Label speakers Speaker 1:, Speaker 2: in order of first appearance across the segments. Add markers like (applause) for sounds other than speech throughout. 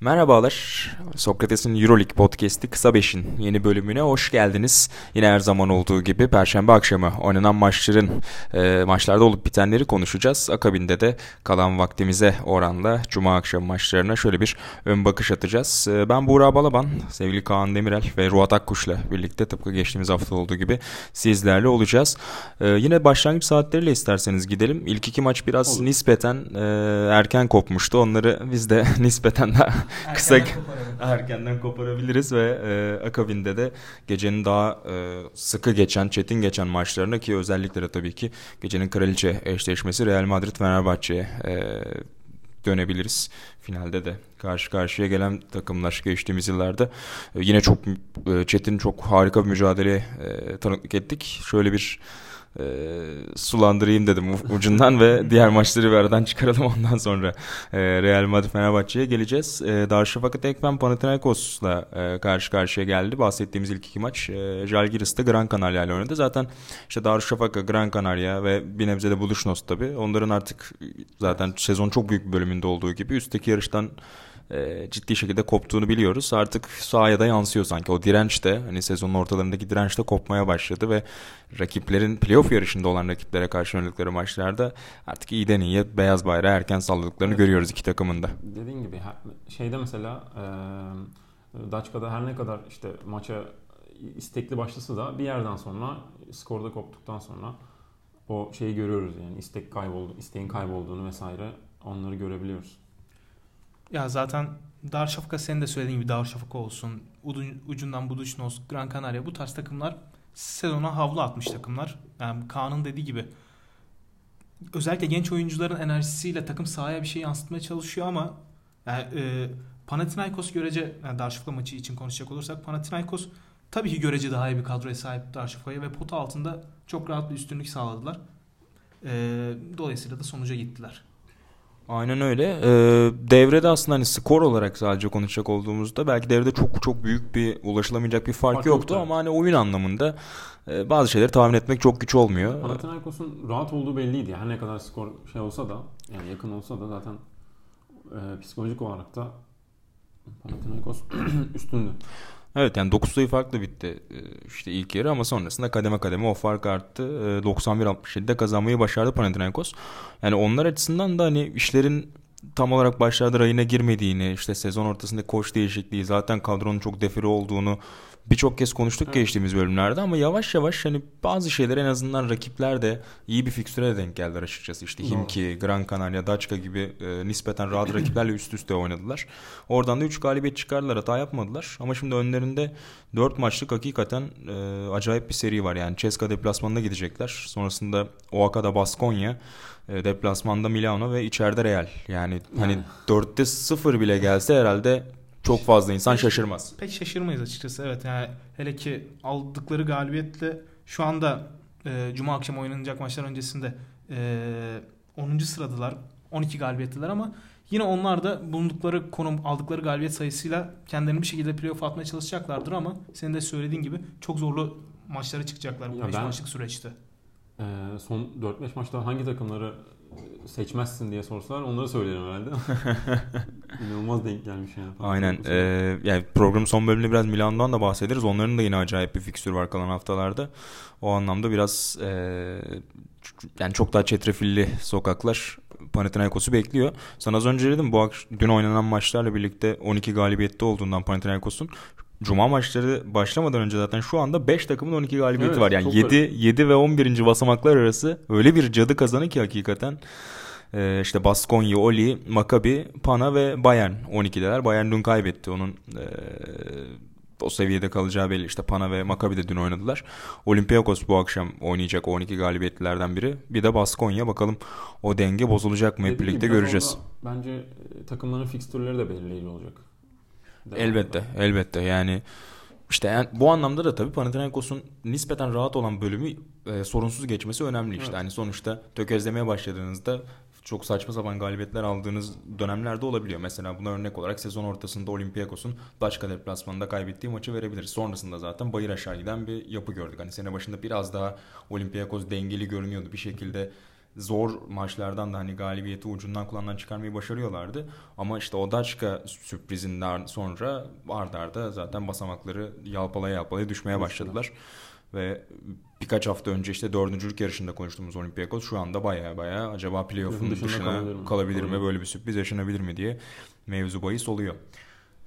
Speaker 1: Merhabalar. Sokrates'in Euroleague Podcast'i Kısa Beş'in yeni bölümüne hoş geldiniz. Yine her zaman olduğu gibi Perşembe akşamı oynanan maçların, e, maçlarda olup bitenleri konuşacağız. Akabinde de kalan vaktimize oranla Cuma akşamı maçlarına şöyle bir ön bakış atacağız. E, ben Buğra Balaban, sevgili Kaan Demirel ve Ruat Akkuş'la birlikte tıpkı geçtiğimiz hafta olduğu gibi sizlerle olacağız. E, yine başlangıç saatleriyle isterseniz gidelim. İlk iki maç biraz Olur. nispeten e, erken kopmuştu. Onları biz de (laughs) nispeten daha kısa erkenden koparabiliriz ve e, akabinde de gecenin daha e, sıkı geçen, çetin geçen maçlarına ki özellikle de tabii ki gecenin kraliçe eşleşmesi Real Madrid Fenerbahçe'ye e, dönebiliriz. Finalde de karşı karşıya gelen takımlar geçtiğimiz yıllarda e, yine çok e, çetin, çok harika bir mücadele e, tanıklık ettik. Şöyle bir e, sulandırayım dedim ucundan ve diğer maçları bir aradan çıkaralım ondan sonra e, Real Madrid Fenerbahçe'ye geleceğiz. E, Darüşşafaka Tekfen Panathinaikos'la e, karşı karşıya geldi. Bahsettiğimiz ilk iki maç e, Jalgiris'te Gran Canaria ile oynadı. Zaten işte Darüşşafaka, Gran Canaria ve bir nebze de Buluşnos tabii. Onların artık zaten sezon çok büyük bir bölümünde olduğu gibi üstteki yarıştan e, ciddi şekilde koptuğunu biliyoruz. Artık sahaya da yansıyor sanki. O direnç de hani sezonun ortalarındaki direnç de kopmaya başladı ve rakiplerin playoff yarışında olan rakiplere karşı oynadıkları maçlarda artık iyiden iyiye beyaz bayrağı erken salladıklarını evet. görüyoruz iki takımın da.
Speaker 2: Dediğin gibi şeyde mesela e, Daçka'da her ne kadar işte maça istekli başlasa da bir yerden sonra skorda koptuktan sonra o şeyi görüyoruz yani istek kayboldu, isteğin kaybolduğunu vesaire onları görebiliyoruz.
Speaker 3: Ya zaten Darüşşafaka senin de söylediğin gibi Darüşşafaka olsun, ucundan Buduşnos, Gran Canaria bu tarz takımlar sezona havlu atmış takımlar. Yani Kaan'ın dediği gibi özellikle genç oyuncuların enerjisiyle takım sahaya bir şey yansıtmaya çalışıyor ama yani, e, Panathinaikos görece yani Darüşşafaka maçı için konuşacak olursak Panathinaikos tabii ki görece daha iyi bir kadroya sahip Darüşşafaka'ya ve pota altında çok rahat bir üstünlük sağladılar. E, dolayısıyla da sonuca gittiler.
Speaker 1: Aynen öyle. Ee, devrede aslında hani skor olarak sadece konuşacak olduğumuzda belki devrede çok çok büyük bir ulaşılamayacak bir fark, fark yoktu yok, ama hani oyun anlamında e, bazı şeyleri tahmin etmek çok güç olmuyor.
Speaker 2: Panathinaikos'un rahat olduğu belliydi. Her ne kadar skor şey olsa da yani yakın olsa da zaten e, psikolojik olarak da Panathinaikos (clears throat) üstündü.
Speaker 1: Evet yani 9 sayı farklı bitti e, işte ilk yarı ama sonrasında kademe kademe o fark arttı. 91-67'de kazanmayı başardı Panathinaikos. Yani onlar açısından da hani işlerin tam olarak başlarda rayına girmediğini, işte sezon ortasında koç değişikliği, zaten kadronun çok defiri olduğunu birçok kez konuştuk evet. geçtiğimiz bölümlerde ama yavaş yavaş hani bazı şeyler en azından rakipler de iyi bir fikstüre denk geldiler açıkçası. İşte Himki, Gran Canaria, Daçka gibi e, nispeten rahat rakiplerle üst üste oynadılar. Oradan da 3 galibiyet çıkardılar hata yapmadılar ama şimdi önlerinde 4 maçlık hakikaten e, acayip bir seri var. Yani Ceska deplasmanına gidecekler. Sonrasında Oaxaca'da Baskonya deplasmanda Milano ve içeride Real. Yani hani 4'te 0 bile gelse herhalde çok fazla insan şaşırmaz.
Speaker 3: Pek şaşırmayız açıkçası evet. Yani hele ki aldıkları galibiyetle şu anda e, Cuma akşam oynanacak maçlar öncesinde e, 10. sıradılar. 12 galibiyetliler ama yine onlar da bulundukları konum aldıkları galibiyet sayısıyla kendilerini bir şekilde playoff atmaya çalışacaklardır ama senin de söylediğin gibi çok zorlu maçlara çıkacaklar bu 5 maçlık süreçte.
Speaker 2: E, son 4-5 maçta hangi takımları seçmezsin diye sorsalar onları söylerim herhalde. (laughs) İnanılmaz denk gelmiş yani.
Speaker 1: Aynen. Ee, yani programın son bölümünde biraz Milan'dan da bahsederiz. Onların da yine acayip bir fikstür var kalan haftalarda. O anlamda biraz e, yani çok daha çetrefilli sokaklar Panathinaikos'u bekliyor. Sana az önce dedim bu dün oynanan maçlarla birlikte 12 galibiyette olduğundan Panathinaikos'un Cuma maçları başlamadan önce zaten şu anda 5 takımın 12 galibiyeti evet, var. Yani 7 7 ve 11. basamaklar arası öyle bir cadı kazanı ki hakikaten. Ee, işte Baskonya, Oli, Maccabi, Pana ve Bayern 12'deler. Bayern dün kaybetti. Onun e, o seviyede kalacağı belli. İşte Pana ve Maccabi de dün oynadılar. Olympiakos bu akşam oynayacak 12 galibiyetlilerden biri. Bir de Baskonya. Bakalım o denge bozulacak mı hep birlikte göreceğiz.
Speaker 2: Bence e, takımların fikstürleri de belirleyici olacak.
Speaker 1: Elbette, elbette. Yani işte yani bu anlamda da tabii Panathinaikos'un nispeten rahat olan bölümü e, sorunsuz geçmesi önemli işte. Evet. Hani sonuçta tökezlemeye başladığınızda çok saçma sapan galibiyetler aldığınız dönemlerde olabiliyor. Mesela buna örnek olarak sezon ortasında Olympiakos'un Daçka deplasmanında kaybettiği maçı verebiliriz. Sonrasında zaten bayır aşağı giden bir yapı gördük. Hani sene başında biraz daha Olympiakos dengeli görünüyordu. Bir şekilde zor maçlardan da hani galibiyeti ucundan kullandan çıkarmayı başarıyorlardı. Ama işte o Daçka sürprizinden sonra ardarda arda zaten basamakları yalpalaya yalpalaya düşmeye başladılar. Ve birkaç hafta önce işte dördüncülük yarışında konuştuğumuz Olympiakos şu anda baya baya acaba playoff'un dışına, dışına kalabilir mi? kalabilir mi? Böyle bir sürpriz yaşanabilir mi diye mevzu bahis oluyor.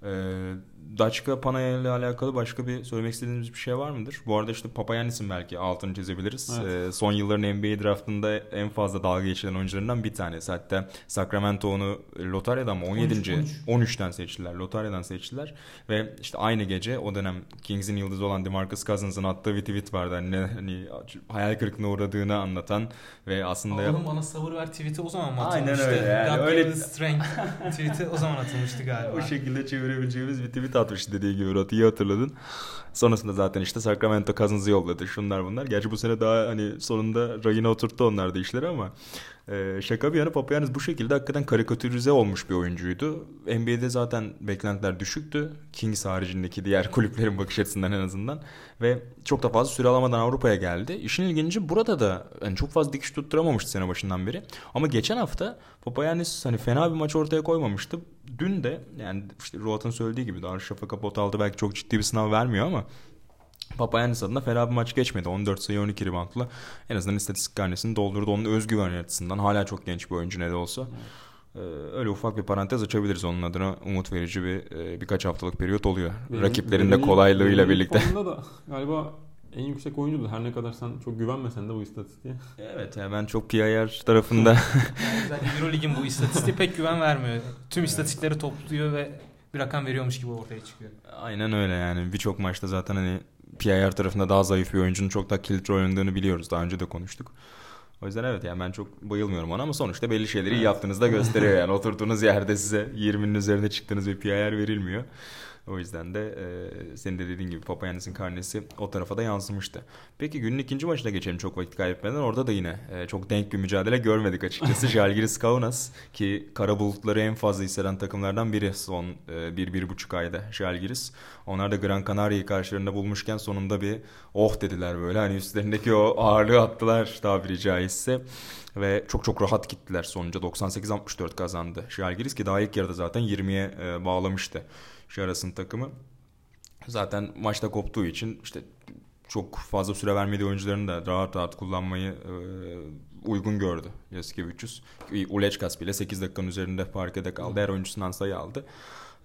Speaker 1: Ee, Daçka Panaya ile alakalı başka bir söylemek istediğiniz bir şey var mıdır? Bu arada işte Papayannis'in belki altını çizebiliriz. Evet. Ee, son yılların NBA draftında en fazla dalga geçilen oyuncularından bir tanesi. Hatta Sacramento onu lotaryadan mı 17. 13, 13. 13'ten seçtiler. Lotaryadan seçtiler. Ve işte aynı gece o dönem Kings'in yıldızı olan DeMarcus Cousins'ın attığı bir tweet vardı. Hani, hani hayal kırıklığına uğradığını anlatan ve aslında...
Speaker 3: Oğlum bana sabır ver tweet'i o zaman mı atılmıştı? Aynen öyle. Yani. God öyle... strength tweet'i o zaman atılmıştı galiba. (laughs)
Speaker 1: o şekilde çevirebileceğimiz bir tweet atmıştı dediği gibi Murat iyi hatırladın. Sonrasında zaten işte Sacramento Cousins'ı yolladı. Şunlar bunlar. Gerçi bu sene daha hani sonunda rayına oturttu onlar da işleri ama ee, şaka bir yana Papayannis bu şekilde hakikaten karikatürize olmuş bir oyuncuydu. NBA'de zaten beklentiler düşüktü. Kings haricindeki diğer (laughs) kulüplerin bakış açısından en azından. Ve çok da fazla süre alamadan Avrupa'ya geldi. İşin ilginci burada da yani çok fazla dikiş tutturamamıştı sene başından beri. Ama geçen hafta Papayannis hani fena bir maç ortaya koymamıştı. Dün de yani işte Ruat'ın söylediği gibi Darüşşafaka pot aldı belki çok ciddi bir sınav vermiyor ama Papayannis adına fena bir maç geçmedi. 14 sayı 12 reboundla en azından istatistik karnesini doldurdu. Onun özgüven açısından hala çok genç bir oyuncu ne de olsa. Ee, öyle ufak bir parantez açabiliriz onun adına. Umut verici bir e, birkaç haftalık periyot oluyor. Benim, Rakiplerin de kolaylığıyla birlikte.
Speaker 2: da galiba en yüksek oyuncudur. Her ne kadar sen çok güvenmesen de bu istatistiğe.
Speaker 1: Evet yani ben çok PIR tarafında. (laughs)
Speaker 3: yani Eurolig'in bu istatistiği pek güven vermiyor. Tüm istatistikleri topluyor ve bir rakam veriyormuş gibi ortaya çıkıyor.
Speaker 1: Aynen öyle yani. Birçok maçta zaten hani PIR tarafında daha zayıf bir oyuncunun çok daha kilit rol oynadığını biliyoruz. Daha önce de konuştuk. O yüzden evet yani ben çok bayılmıyorum ona ama sonuçta belli şeyleri iyi yaptığınızda gösteriyor yani. Oturduğunuz yerde size 20'nin üzerinde çıktığınız bir PIR verilmiyor. O yüzden de e, senin de dediğin gibi Papayannis'in karnesi o tarafa da yansımıştı. Peki günün ikinci maçına geçelim çok vakit kaybetmeden. Orada da yine e, çok denk bir mücadele görmedik açıkçası. (laughs) Jalgiris Kaunas ki kara bulutları en fazla hisseden takımlardan biri son e, bir, bir buçuk ayda Jalgiris. Onlar da Gran Canaria'yı karşılarında bulmuşken sonunda bir oh dediler böyle. Hani üstlerindeki o ağırlığı attılar tabiri caizse. Ve çok çok rahat gittiler sonuca. 98-64 kazandı Jalgiris ki daha ilk yarıda zaten 20'ye e, bağlamıştı. Jaras'ın takımı. Zaten maçta koptuğu için işte çok fazla süre vermediği oyuncularını da rahat rahat kullanmayı e, uygun gördü Yasikevicius. Ulechkas bile 8 dakikanın üzerinde parkede kaldı. Her oyuncusundan sayı aldı.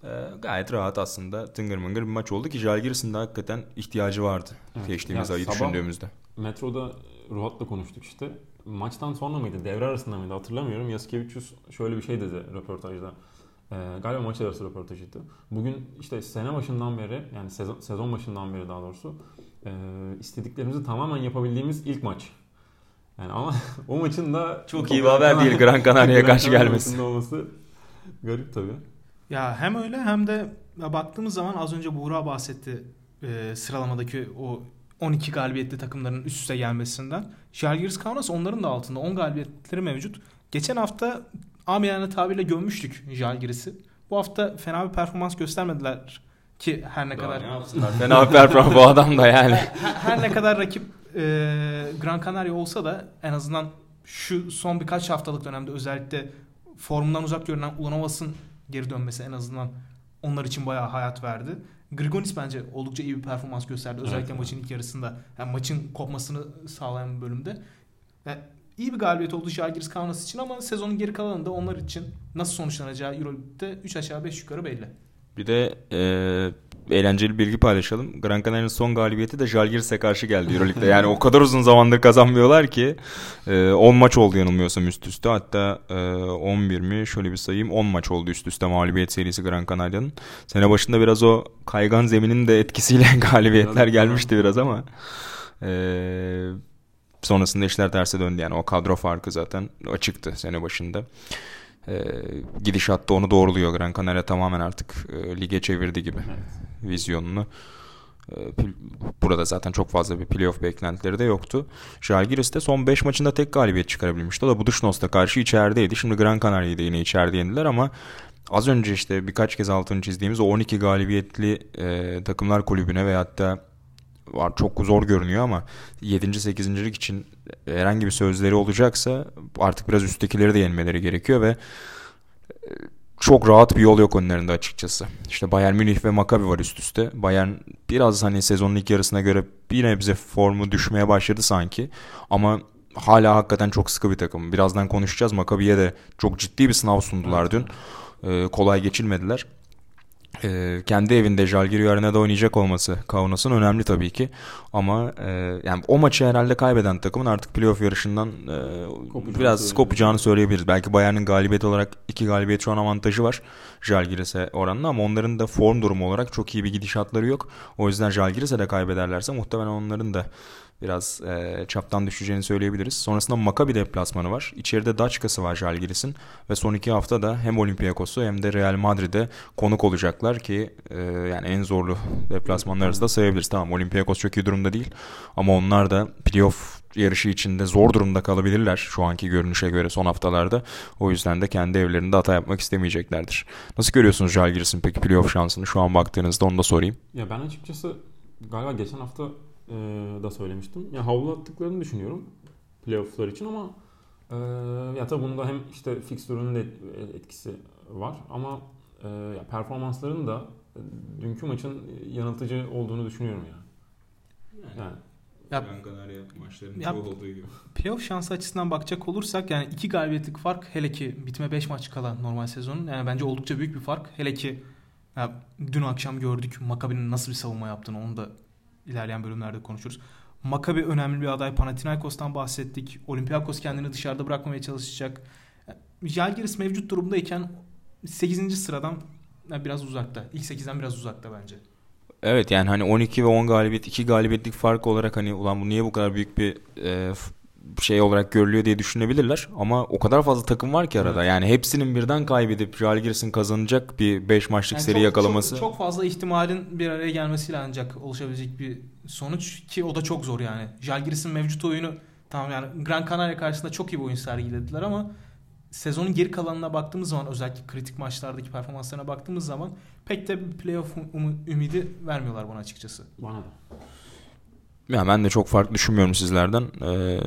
Speaker 1: E, gayet rahat aslında tıngır mıngır bir maç oldu ki Jalgiris'in de hakikaten ihtiyacı vardı. Evet. Geçtiğimiz ayı düşündüğümüzde.
Speaker 2: Metroda Ruhat'la konuştuk işte. Maçtan sonra mıydı, devre arasında mıydı hatırlamıyorum. Yasikevicius şöyle bir şey dedi röportajda. E, galiba maç arası röportajıydı. Bugün işte sene başından beri yani sezon, sezon başından beri daha doğrusu e, istediklerimizi tamamen yapabildiğimiz ilk maç. Yani ama (laughs) o maçın da
Speaker 1: çok iyi bir haber değil Gran Canaria'ya karşı gelmesi.
Speaker 2: olması garip tabii.
Speaker 3: Ya hem öyle hem de baktığımız zaman az önce Buğra bahsetti e, sıralamadaki o 12 galibiyetli takımların üst üste gelmesinden. Jalgiris Kaunas onların da altında 10 galibiyetleri mevcut. Geçen hafta amiyane tabirle gömmüştük Jalgiris'i. Bu hafta fena bir performans göstermediler ki her ne Daha kadar
Speaker 1: ne (laughs) fena bir performans bu adam da yani.
Speaker 3: her, her ne kadar rakip e, Gran Canaria olsa da en azından şu son birkaç haftalık dönemde özellikle formundan uzak görünen Ulanovas'ın geri dönmesi en azından onlar için bayağı hayat verdi. Grigonis bence oldukça iyi bir performans gösterdi. Özellikle evet. maçın ilk yarısında. Yani maçın kopmasını sağlayan bir bölümde. Yani iyi bir galibiyet oldu Žalgiris Kaunas için ama sezonun geri kalanında onlar için nasıl sonuçlanacağı Euroleague'de 3 aşağı 5 yukarı belli.
Speaker 1: Bir de e, eğlenceli bilgi paylaşalım. Gran Canaria'nın son galibiyeti de Žalgiris'e karşı geldi Euroleague'de. Yani o kadar uzun zamandır kazanmıyorlar ki e, 10 maç oldu yanılmıyorsam üst üste. Hatta e, 11 mi şöyle bir sayayım 10 maç oldu üst üste mağlubiyet serisi Gran Canaria'nın. Sene başında biraz o kaygan zeminin de etkisiyle (laughs) galibiyetler gelmişti biraz ama e, sonrasında işler terse döndü. Yani o kadro farkı zaten açıktı sene başında. E, gidişat da onu doğruluyor. Gran Canaria tamamen artık e, lige çevirdi gibi evet. vizyonunu. E, burada zaten çok fazla bir playoff beklentileri de yoktu. Žalgiris de son 5 maçında tek galibiyet çıkarabilmişti. O da Budućnos'ta karşı içerideydi. Şimdi Gran Canaria'yı da yine içeride yendiler ama az önce işte birkaç kez altını çizdiğimiz o 12 galibiyetli e, takımlar kulübüne ve hatta var çok zor görünüyor ama 7. 8. lig için herhangi bir sözleri olacaksa artık biraz üsttekileri de yenmeleri gerekiyor ve e, çok rahat bir yol yok önlerinde açıkçası. İşte Bayern Münih ve Maccabi var üst üste. Bayern biraz hani sezonun ilk yarısına göre bir nebze formu düşmeye başladı sanki. Ama hala hakikaten çok sıkı bir takım. Birazdan konuşacağız. Maccabi'ye de çok ciddi bir sınav sundular dün. Ee, kolay geçilmediler e, kendi evinde Jalgiris Arena'da oynayacak olması Kaunas'ın önemli tabii ki. Ama e, yani o maçı herhalde kaybeden takımın artık playoff yarışından e, biraz kopacağını söyleyebiliriz. Belki Bayern'in galibiyet olarak iki galibiyet şu an avantajı var Jalgiris'e oranla ama onların da form durumu olarak çok iyi bir gidişatları yok. O yüzden Jalgiris'e de kaybederlerse muhtemelen onların da biraz e, çaptan düşeceğini söyleyebiliriz. Sonrasında Maccabi deplasmanı var. İçeride Daçkası var Jalgiris'in ve son iki hafta da hem Olympiakos'u hem de Real Madrid'e konuk olacaklar ki e, yani en zorlu deplasmanlar arasında sayabiliriz. Tamam Olympiakos çok iyi durumda değil ama onlar da playoff yarışı içinde zor durumda kalabilirler şu anki görünüşe göre son haftalarda. O yüzden de kendi evlerinde hata yapmak istemeyeceklerdir. Nasıl görüyorsunuz Jalgiris'in peki playoff şansını şu an baktığınızda onu da sorayım.
Speaker 2: Ya ben açıkçası galiba geçen hafta e, da söylemiştim. Ya havlu attıklarını düşünüyorum playoff'lar için ama e, ya tabii bunda hem işte fixture'un da etkisi var ama e, ya performansların da e, dünkü maçın yanıltıcı olduğunu düşünüyorum ya.
Speaker 3: Yani, yani ya, maçlarının ya, olduğu gibi. Playoff şansı açısından bakacak olursak yani iki galibiyetlik fark hele ki bitme 5 maç kala normal sezonun yani bence oldukça büyük bir fark. Hele ki ya, dün akşam gördük Makabi'nin nasıl bir savunma yaptığını onu da ilerleyen bölümlerde konuşuruz. Makabi önemli bir aday. Panathinaikos'tan bahsettik. Olympiakos kendini dışarıda bırakmamaya çalışacak. Jalgiris mevcut durumdayken 8. sıradan biraz uzakta. İlk 8'den biraz uzakta bence.
Speaker 1: Evet yani hani 12 ve 10 galibiyet 2 galibiyetlik fark olarak hani ulan bu niye bu kadar büyük bir e, şey olarak görülüyor diye düşünebilirler. Ama o kadar fazla takım var ki arada. Evet. Yani hepsinin birden kaybedip Jalgiris'in kazanacak bir 5 maçlık yani seri çok, yakalaması.
Speaker 3: Çok, çok fazla ihtimalin bir araya gelmesiyle ancak oluşabilecek bir sonuç ki o da çok zor yani. Jalgiris'in mevcut oyunu tamam yani Gran Canaria karşısında çok iyi bir oyun sergilediler ama sezonun geri kalanına baktığımız zaman özellikle kritik maçlardaki performanslarına baktığımız zaman pek de bir playoff ümidi vermiyorlar bana açıkçası.
Speaker 2: Bana da.
Speaker 1: Ya ben de çok farklı düşünmüyorum sizlerden. Ee,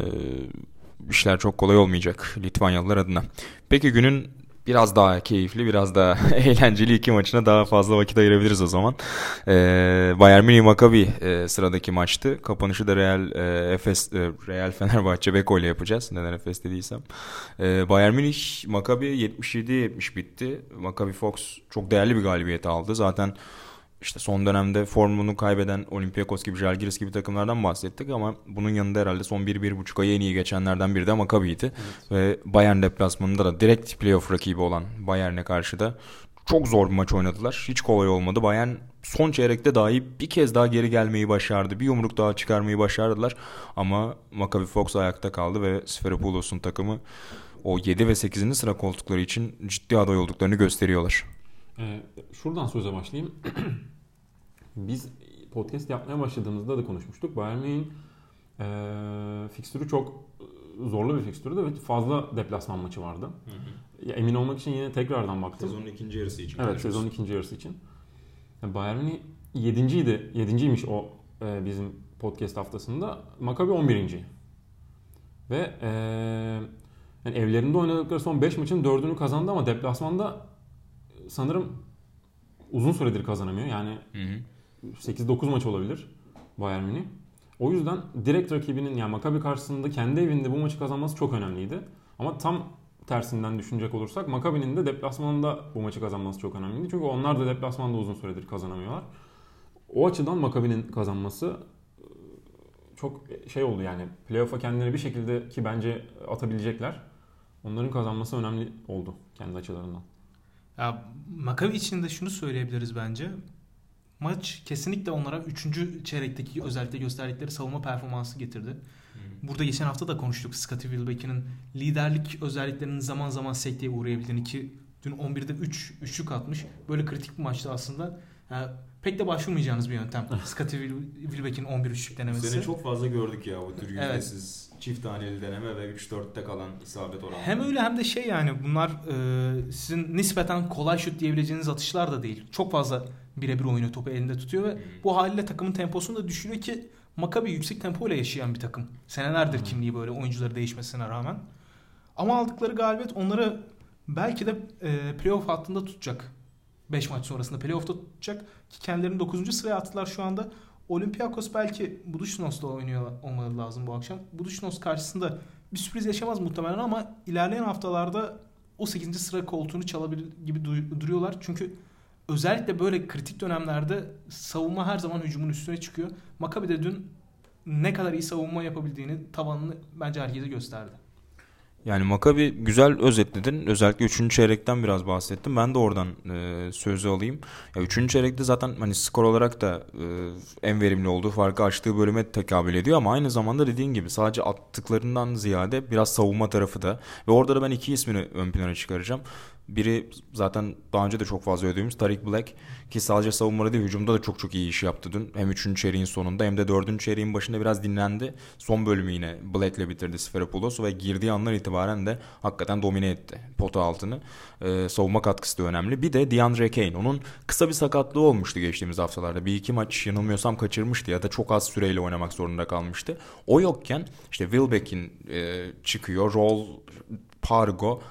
Speaker 1: işler çok kolay olmayacak Litvanyalılar adına. Peki günün biraz daha keyifli, biraz daha (laughs) eğlenceli iki maçına daha fazla vakit ayırabiliriz o zaman. Ee, Bayern Münih Maccabi e, sıradaki maçtı. Kapanışı da Real e, Efes e, Real (laughs) Fenerbahçe Beko ile yapacağız. Neden Efes dediysem. Ee, Bayern Münih Maccabi 77-70 bitti. Maccabi Fox çok değerli bir galibiyet aldı. Zaten işte son dönemde formunu kaybeden Olympiakos gibi, Jalgiris gibi takımlardan bahsettik ama bunun yanında herhalde son 1-1,5 ayı en iyi geçenlerden biri de Maccabi'ydi. Evet. Ve Bayern deplasmanında da direkt playoff rakibi olan Bayern'e karşı da çok zor bir maç oynadılar. Hiç kolay olmadı. Bayern son çeyrekte dahi bir kez daha geri gelmeyi başardı. Bir yumruk daha çıkarmayı başardılar. Ama Maccabi Fox ayakta kaldı ve Sferipoulos'un takımı o 7 ve 8. sıra koltukları için ciddi aday olduklarını gösteriyorlar.
Speaker 2: Ee, şuradan söze başlayayım. (clears throat) Biz podcast yapmaya başladığımızda da konuşmuştuk. Bayern Münih'in e, fikstürü çok zorlu bir fikstürü ve fazla deplasman maçı vardı. Hı hı. Ya, emin olmak için yine tekrardan baktım.
Speaker 1: Sezonun ikinci yarısı için.
Speaker 2: Evet sezonun ikinci yarısı için. Bayern Münih yedinciydi. Yedinciymiş o e, bizim podcast haftasında. Maccabi 11. Ve e, yani evlerinde oynadıkları son 5 maçın 4'ünü kazandı ama deplasmanda sanırım uzun süredir kazanamıyor. Yani 8-9 maç olabilir Bayern Münih. O yüzden direkt rakibinin yani Maccabi karşısında kendi evinde bu maçı kazanması çok önemliydi. Ama tam tersinden düşünecek olursak Maccabi'nin de deplasmanında bu maçı kazanması çok önemliydi. Çünkü onlar da deplasmanda uzun süredir kazanamıyorlar. O açıdan Maccabi'nin kazanması e, çok şey oldu yani playoff'a kendileri bir şekilde ki bence atabilecekler. Onların kazanması önemli oldu kendi açılarından.
Speaker 3: Ya Maccabi için de şunu söyleyebiliriz bence. Maç kesinlikle onlara 3. çeyrekteki özellikle gösterdikleri savunma performansı getirdi. Burada geçen hafta da konuştuk Scottie Wilbeck'in liderlik özelliklerinin zaman zaman sekteye uğrayabildiğini ki dün 11'de 3 üçlük atmış. Böyle kritik bir maçta aslında Yani pek de başvurmayacağınız bir yöntem. (laughs) Scottie Wilbeck'in 11 üçlük denemesi.
Speaker 1: Seni çok fazla gördük ya bu tür
Speaker 3: Evet.
Speaker 1: yüzdesiz çift taneli deneme ve 3-4'te kalan isabet oranı.
Speaker 3: Hem öyle hem de şey yani bunlar e, sizin nispeten kolay şut diyebileceğiniz atışlar da değil. Çok fazla birebir oyunu topu elinde tutuyor ve
Speaker 1: Hmm.
Speaker 3: bu haliyle takımın temposunu da düşürüyor ki Maccabi yüksek tempoyla yaşayan bir takım. Senelerdir
Speaker 2: Hı.
Speaker 3: kimliği böyle oyuncuları değişmesine rağmen. Ama aldıkları galibiyet onları belki de e, playoff hattında tutacak. 5 maç sonrasında playoff'ta tutacak ki kendilerini 9. sıraya attılar şu anda. Olympiakos belki Budućnos'la oynuyor olmaları lazım bu akşam. Budućnos karşısında bir sürpriz yaşamaz muhtemelen ama ilerleyen haftalarda o 8. sıra koltuğunu çalabilir gibi du- duruyorlar. Çünkü özellikle böyle kritik dönemlerde savunma her zaman hücumun üstüne çıkıyor. Maccabi de dün ne kadar iyi savunma yapabildiğini, tavanını bence herkese gösterdi.
Speaker 1: Yani Makabi güzel özetledin. Özellikle 3. çeyrekten biraz bahsettim. Ben de oradan e, sözü alayım. Ya 3. çeyrekte zaten hani skor olarak da e, en verimli olduğu farkı açtığı bölüme tekabül ediyor ama aynı zamanda dediğin gibi sadece attıklarından ziyade biraz savunma tarafı da ve orada da ben iki ismini ön plana çıkaracağım. Biri zaten daha önce de çok fazla övdüğümüz Tariq Black ki sadece savunmada değil hücumda da çok çok iyi iş yaptı dün. Hem 3. çeyreğin sonunda hem de 4. çeyreğin başında biraz dinlendi. Son bölümü yine Black'le bitirdi Sferopoulos ve girdiği andan itibaren de hakikaten domine etti pota altını. Ee, savunma katkısı da önemli. Bir de DeAndre Kane. Onun kısa bir sakatlığı olmuştu geçtiğimiz haftalarda. Bir iki maç yanılmıyorsam kaçırmıştı ya da çok az süreyle oynamak zorunda kalmıştı. O yokken işte Wilbeck'in e, çıkıyor. Roll, Pargo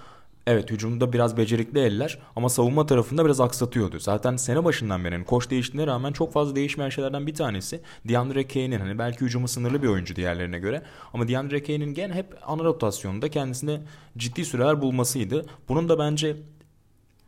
Speaker 1: Evet hücumda biraz becerikli eller ama savunma tarafında biraz aksatıyordu. Zaten sene başından beri hani koç değiştiğine rağmen çok fazla değişmeyen şeylerden bir tanesi DeAndre Kane'in hani belki hücumu sınırlı bir oyuncu diğerlerine göre ama DeAndre Kane'in gene hep ana rotasyonda kendisine ciddi süreler bulmasıydı. Bunun da bence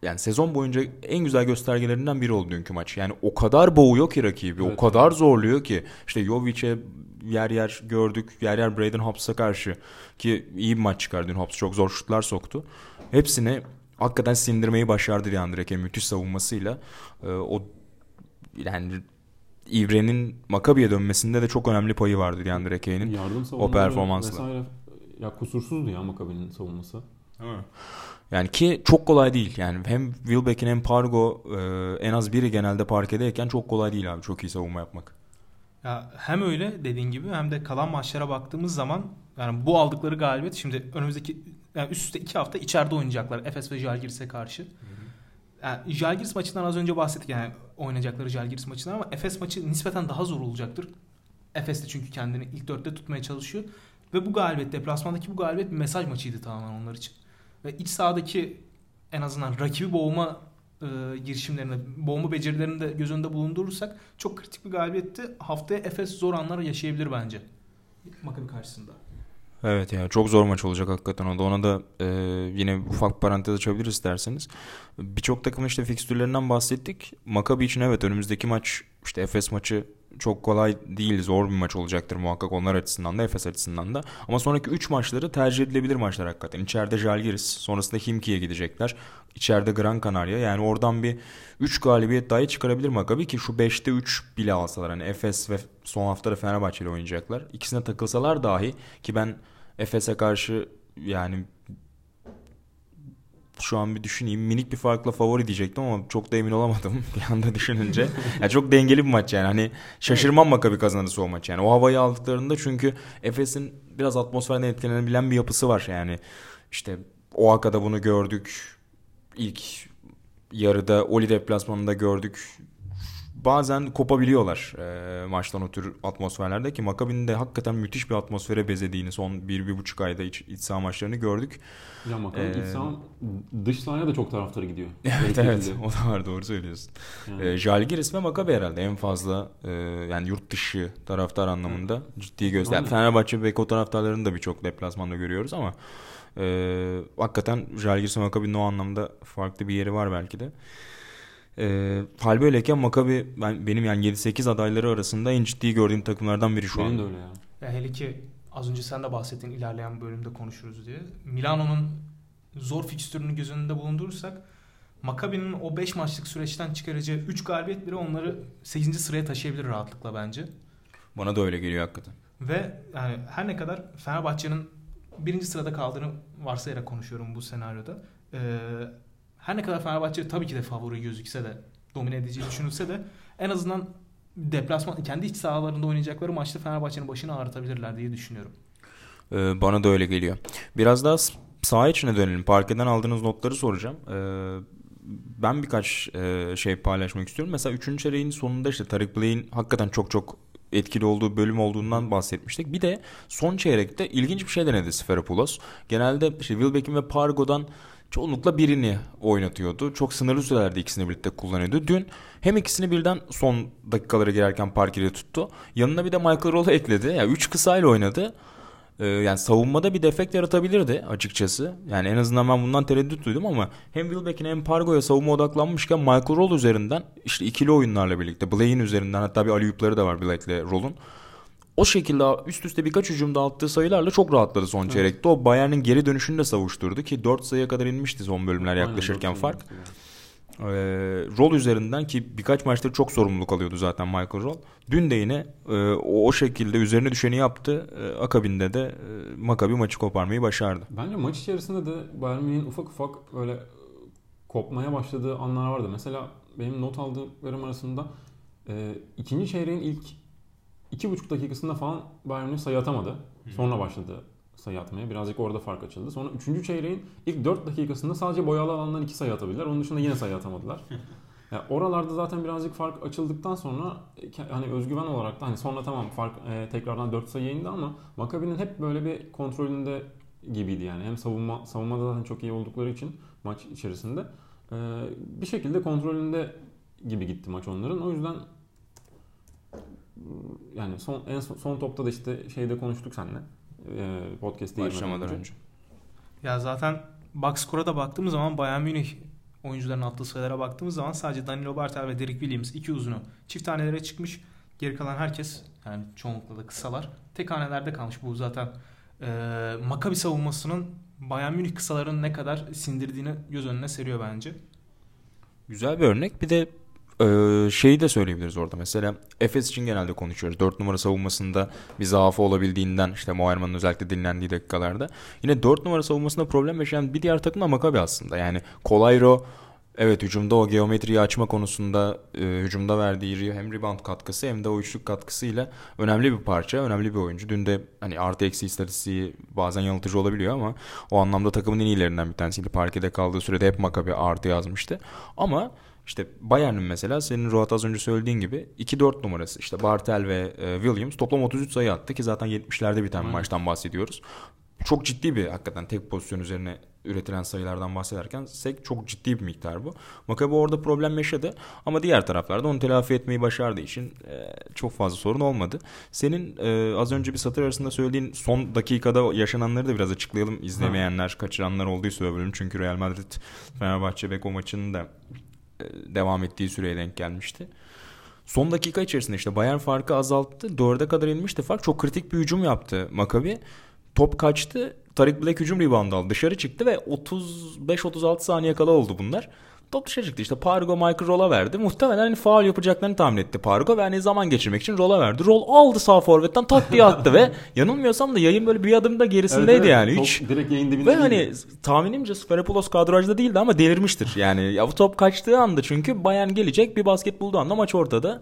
Speaker 1: yani sezon boyunca en güzel göstergelerinden biri oldu dünkü maç. Yani o kadar boğuyor ki rakibi,
Speaker 2: Evet.
Speaker 1: o kadar zorluyor ki. İşte Jovic'e yer yer gördük, yer yer Braden Hobbs'a karşı ki iyi bir maç çıkardı. Hobbs çok zor şutlar soktu. Hepsini hakikaten sindirmeyi başardı DeAndre Kane müthiş savunmasıyla. Ee, o yani İvre'nin Makabi'ye dönmesinde de çok önemli payı vardı Kane'in.
Speaker 2: Yardım savunmaları
Speaker 1: performansla.
Speaker 2: Vesaire. Ya kusursuzdu ya Maccabi'nin savunması.
Speaker 1: Yani ki çok kolay değil. Yani hem Wilbeck'in hem Pargo e, en az biri genelde parkedeyken çok kolay değil abi. Çok iyi savunma yapmak.
Speaker 3: Ya hem öyle dediğin gibi hem de kalan maçlara baktığımız zaman yani bu aldıkları galibiyet şimdi önümüzdeki yani üst üste iki hafta içeride oynayacaklar Efes ve Jalgiris'e karşı. Yani Jalgiris maçından az önce bahsettik yani oynayacakları Jalgiris maçından ama Efes maçı nispeten daha zor olacaktır. Efes de çünkü kendini ilk dörtte tutmaya çalışıyor. Ve bu galibiyet, deplasmandaki bu galibiyet bir mesaj maçıydı tamamen onlar için. Ve iç sahadaki en azından rakibi boğma e, girişimlerini, boğma becerilerini de göz önünde bulundurursak çok kritik bir galibiyetti. Haftaya Efes zor anlar yaşayabilir bence. Maccabi karşısında.
Speaker 1: Evet ya çok zor maç olacak hakikaten o da. Ona da e, yine ufak parantez açabiliriz isterseniz. Birçok takımın işte fikstürlerinden bahsettik. Maccabi için evet önümüzdeki maç işte Efes maçı çok kolay değil. Zor bir maç olacaktır muhakkak onlar açısından da Efes açısından da. Ama sonraki 3 maçları tercih edilebilir maçlar hakikaten. İçeride Žalgiris, sonrasında Himki'ye gidecekler. İçeride Gran Canaria. Yani oradan bir 3 galibiyet dahi çıkarabilir Maccabi ki şu 5'te 3 bile alsalar. Hani Efes ve son haftada Fenerbahçe ile oynayacaklar. İkisine takılsalar dahi ki ben Efes'e karşı yani şu an bir düşüneyim. Minik bir farkla favori diyecektim ama çok da emin olamadım (laughs) bir anda düşününce. Yani çok dengeli bir maç yani. Hani şaşırmam Maccabi kazanırsa o maç yani. O havayı aldıklarında çünkü Efes'in biraz atmosferden etkilenebilen bir yapısı var yani. İşte Oaxaca'da bunu gördük. İlk yarıda Oli deplasmanında gördük. Bazen kopabiliyorlar e, maçtan o tür atmosferlerde ki Maccabi'nin de hakikaten müthiş bir atmosfere bezediğini son bir, bir buçuk ayda iç, iç saha maçlarını gördük.
Speaker 2: Ya Maccabi
Speaker 1: Ee,
Speaker 2: iç saha, dış sahaya da çok taraftarı gidiyor. (laughs)
Speaker 1: Evet evet o da var doğru söylüyorsun.
Speaker 2: Yani.
Speaker 1: E, Jalgiris ve Maccabi herhalde en fazla e, yani yurt dışı taraftar anlamında ciddi göster.
Speaker 2: Aynen.
Speaker 1: Fenerbahçe ve Beko taraftarlarını da birçok deplasmanda görüyoruz ama e, hakikaten Jalgiris ve Maccabi'nin o anlamda farklı bir yeri var belki de. E, hal böyleyken Maccabi ben, benim yani 7-8 adayları arasında en ciddi gördüğüm takımlardan biri şu
Speaker 2: Benim
Speaker 1: an.
Speaker 2: de öyle ya.
Speaker 3: Ya hele ki az önce sen de bahsettin ilerleyen bölümde konuşuruz diye. Milano'nun zor fikstürünü göz önünde bulundurursak Maccabi'nin o 5 maçlık süreçten çıkaracağı 3 galibiyet bile onları 8. sıraya taşıyabilir rahatlıkla bence.
Speaker 1: Bana da öyle geliyor hakikaten.
Speaker 3: Ve yani her ne kadar Fenerbahçe'nin birinci sırada kaldığını varsayarak konuşuyorum bu senaryoda. Ee, her ne kadar Fenerbahçe tabii ki de favori gözükse de domine edeceği düşünülse de en azından deplasman kendi iç sahalarında oynayacakları maçta Fenerbahçe'nin başını ağrıtabilirler diye düşünüyorum.
Speaker 1: Ee, bana da öyle geliyor. Biraz daha saha içine dönelim. Parkeden aldığınız notları soracağım. Ee, ben birkaç e, şey paylaşmak istiyorum. Mesela 3. çeyreğin sonunda işte Tarık Blake'in hakikaten çok çok etkili olduğu bölüm olduğundan bahsetmiştik. Bir de son çeyrekte ilginç bir şey denedi Sferopoulos. Genelde işte Wilbeck'in ve Pargo'dan çoğunlukla birini oynatıyordu. Çok sınırlı sürelerde ikisini birlikte kullanıyordu. Dün hem ikisini birden son dakikalara girerken Parker'i tuttu. Yanına bir de Michael Roll'u ekledi. Yani 3 kısayla oynadı. Ee, yani savunmada bir defekt yaratabilirdi açıkçası. Yani en azından ben bundan tereddüt duydum ama hem Wilbeck'in hem Pargo'ya savunma odaklanmışken Michael Roll üzerinden işte ikili oyunlarla birlikte Blake'in üzerinden hatta bir aliyupları da var Blake'le Roll'un. O şekilde üst üste birkaç hücumda attığı sayılarla çok rahatladı son evet. çeyrekte. O Bayern'in geri dönüşünü de savuşturdu ki 4 sayıya kadar inmişti son bölümler yaklaşırken Aynen, fark. Yani e, rol üzerinden ki birkaç maçtır çok sorumluluk alıyordu zaten Michael Roll. Dün de yine e, o, o şekilde üzerine düşeni yaptı. E, akabinde de e, Maccabi maçı koparmayı başardı.
Speaker 2: Bence maç içerisinde de Bayern Münih'in ufak ufak böyle kopmaya başladığı anlar vardı. Mesela benim not aldıklarım arasında e, ikinci çeyreğin ilk iki buçuk dakikasında falan Bayern Münih sayı atamadı. Sonra başladı sayı atmaya. Birazcık orada fark açıldı. Sonra 3. çeyreğin ilk 4 dakikasında sadece boyalı alandan 2 sayı atabildiler. Onun dışında yine sayı atamadılar. (laughs) Yani oralarda zaten birazcık fark açıldıktan sonra hani özgüven olarak da hani sonra tamam fark e, tekrardan 4 sayı indi ama Maccabi'nin hep böyle bir kontrolünde gibiydi yani. Hem savunma savunmada zaten çok iyi oldukları için maç içerisinde e, bir şekilde kontrolünde gibi gitti maç onların. O yüzden yani son en son, son topta da işte şeyde konuştuk seninle e, podcast'e
Speaker 1: başlamadan önce. önce.
Speaker 3: Ya zaten box score'a da baktığımız zaman Bayern Münih oyuncuların attığı sayılara baktığımız zaman sadece Danilo Bartel ve Derek Williams iki uzunu çift tanelere çıkmış. Geri kalan herkes yani çoğunlukla da kısalar. Tek hanelerde kalmış. Bu zaten e, Makabi savunmasının Bayern Münih kısaların ne kadar sindirdiğini göz önüne seriyor bence.
Speaker 1: Güzel bir örnek. Bir de ee, şeyi de söyleyebiliriz orada mesela Efes için genelde konuşuyoruz. 4 numara savunmasında bir zaafı olabildiğinden işte Moerman'ın özellikle dinlendiği dakikalarda. Yine 4 numara savunmasında problem yaşayan bir diğer takım da Maccabi aslında. Yani Kolayro Evet hücumda o geometriyi açma konusunda e, hücumda verdiği hem rebound katkısı hem de o üçlük katkısıyla önemli bir parça, önemli bir oyuncu. Dün de hani artı eksi istatistiği bazen yanıltıcı olabiliyor ama o anlamda takımın en iyilerinden bir tanesiydi. Parkede kaldığı sürede hep Maccabi artı yazmıştı. Ama işte Bayern'in mesela senin Ruat az önce söylediğin gibi 2-4 numarası işte Bartel ve e, Williams toplam 33 sayı attı ki zaten 70'lerde biten bir maçtan bahsediyoruz. Çok ciddi bir hakikaten tek pozisyon üzerine üretilen sayılardan bahsederken sek çok ciddi bir miktar bu. Maccabi orada problem yaşadı ama diğer taraflarda onu telafi etmeyi başardığı için e, çok fazla sorun olmadı. Senin e, az önce bir satır arasında söylediğin son dakikada yaşananları da biraz açıklayalım. İzlemeyenler, kaçıranlar olduysa bölüm çünkü Real Madrid Fenerbahçe Beko maçının da devam ettiği süreye denk gelmişti. Son dakika içerisinde işte Bayern farkı azalttı. Dörde kadar inmişti fark. Çok kritik bir hücum yaptı Maccabi. Top kaçtı. Tarik Black hücum rebound aldı. Dışarı çıktı ve 35-36 saniye kala oldu bunlar. Top dışarı çıktı işte Pargo Michael Roll'a verdi. Muhtemelen hani faul yapacaklarını tahmin etti Pargo ve hani zaman geçirmek için Roll'a verdi. Roll aldı sağ forvetten tak diye attı ve (laughs) yanılmıyorsam da yayın böyle bir adım da gerisindeydi evet, evet. yani.
Speaker 2: Top Hiç. direkt yayın
Speaker 1: dibinde Ve hani tahminimce Sferopoulos kadrajda değildi ama delirmiştir. Yani ya bu top kaçtığı anda çünkü Bayern gelecek bir basket bulduğu anda maç ortada.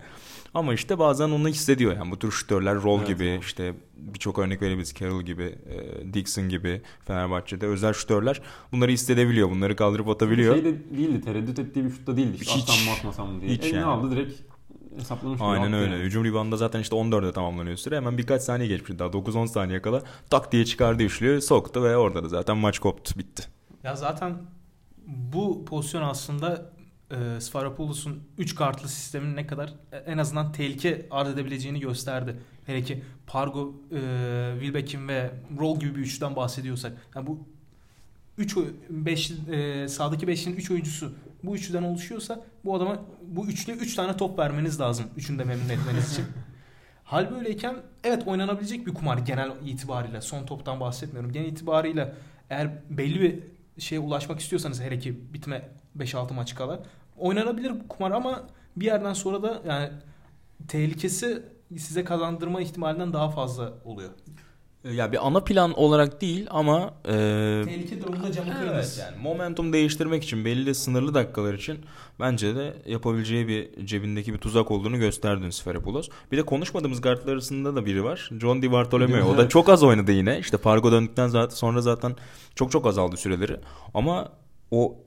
Speaker 1: Ama işte bazen onu hissediyor. Yani bu tür şütörler Roll evet. gibi işte birçok örnek verebiliriz. Carroll gibi, e, Dixon gibi Fenerbahçe'de özel şütörler bunları hissedebiliyor. Bunları kaldırıp atabiliyor.
Speaker 2: Şey de değildi. Tereddüt ettiği bir şutta değildi. Hiç. Atsam mı atmasam mı diye. Hiç Elini yani. aldı direkt hesaplamış.
Speaker 1: Aynen öyle. Yani. Hücum reboundında zaten işte 14'e tamamlanıyor süre. Hemen birkaç saniye geçmiş. Daha 9-10 saniye kala tak diye çıkardı üçlüyü soktu ve orada da zaten maç koptu. Bitti.
Speaker 3: Ya zaten bu pozisyon aslında e, Sfarapoulos'un 3 kartlı sistemin ne kadar e, en azından tehlike arz edebileceğini gösterdi. Hele ki Pargo, e, Wilbekin ve Roll gibi bir üçlüden bahsediyorsak. Yani bu 3 5 e, sağdaki 5'in 3 oyuncusu bu üçlüden oluşuyorsa bu adama bu üçlüye 3 üç tane top vermeniz lazım. Üçünü de memnun etmeniz için. (laughs) Hal böyleyken evet oynanabilecek bir kumar genel itibariyle. Son toptan bahsetmiyorum. Genel itibariyle eğer belli bir şeye ulaşmak istiyorsanız hele ki bitme 5-6 maç kala oynanabilir kumar ama bir yerden sonra da yani tehlikesi size kazandırma ihtimalinden daha fazla oluyor.
Speaker 1: E, ya bir ana plan olarak değil ama e,
Speaker 3: tehlike durumunda camı
Speaker 1: evet,
Speaker 3: kırmız.
Speaker 1: yani momentum değiştirmek için belli sınırlı dakikalar için bence de yapabileceği bir cebindeki bir tuzak olduğunu gösterdi Sferopoulos. Bir de konuşmadığımız guardlar arasında da biri var. John Di Bartolomeo. O da çok az oynadı yine. İşte Fargo döndükten zaten sonra zaten çok çok azaldı süreleri. Ama o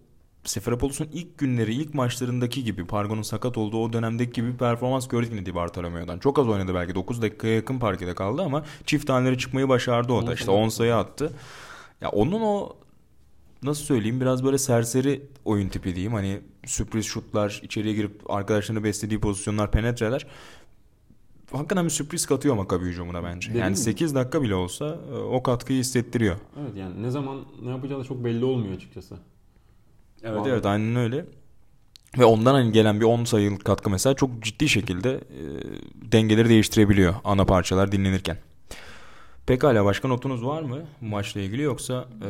Speaker 1: Seferopoulos'un ilk günleri, ilk maçlarındaki gibi Pargo'nun sakat olduğu o dönemdeki gibi bir performans gördük yine Di Bartolomeo'dan. Çok az oynadı belki 9 dakikaya yakın parkede kaldı ama çift taneleri çıkmayı başardı o da. İşte 10 sayı attı. Ya onun o nasıl söyleyeyim biraz böyle serseri oyun tipi diyeyim. Hani sürpriz şutlar, içeriye girip arkadaşlarını beslediği pozisyonlar, penetreler hakikaten bir sürpriz katıyor Makabi hücumuna bence.
Speaker 2: Dedim
Speaker 1: yani
Speaker 2: mi?
Speaker 1: 8 dakika bile olsa e, o katkıyı hissettiriyor.
Speaker 2: Evet yani ne zaman ne yapacağı da çok belli olmuyor açıkçası.
Speaker 1: Evet
Speaker 2: Vallahi.
Speaker 1: evet aynen öyle. Ve ondan hani gelen bir 10 sayılık katkı mesela çok ciddi şekilde e, dengeleri değiştirebiliyor ana parçalar dinlenirken. Pekala başka notunuz var mı bu maçla ilgili yoksa e,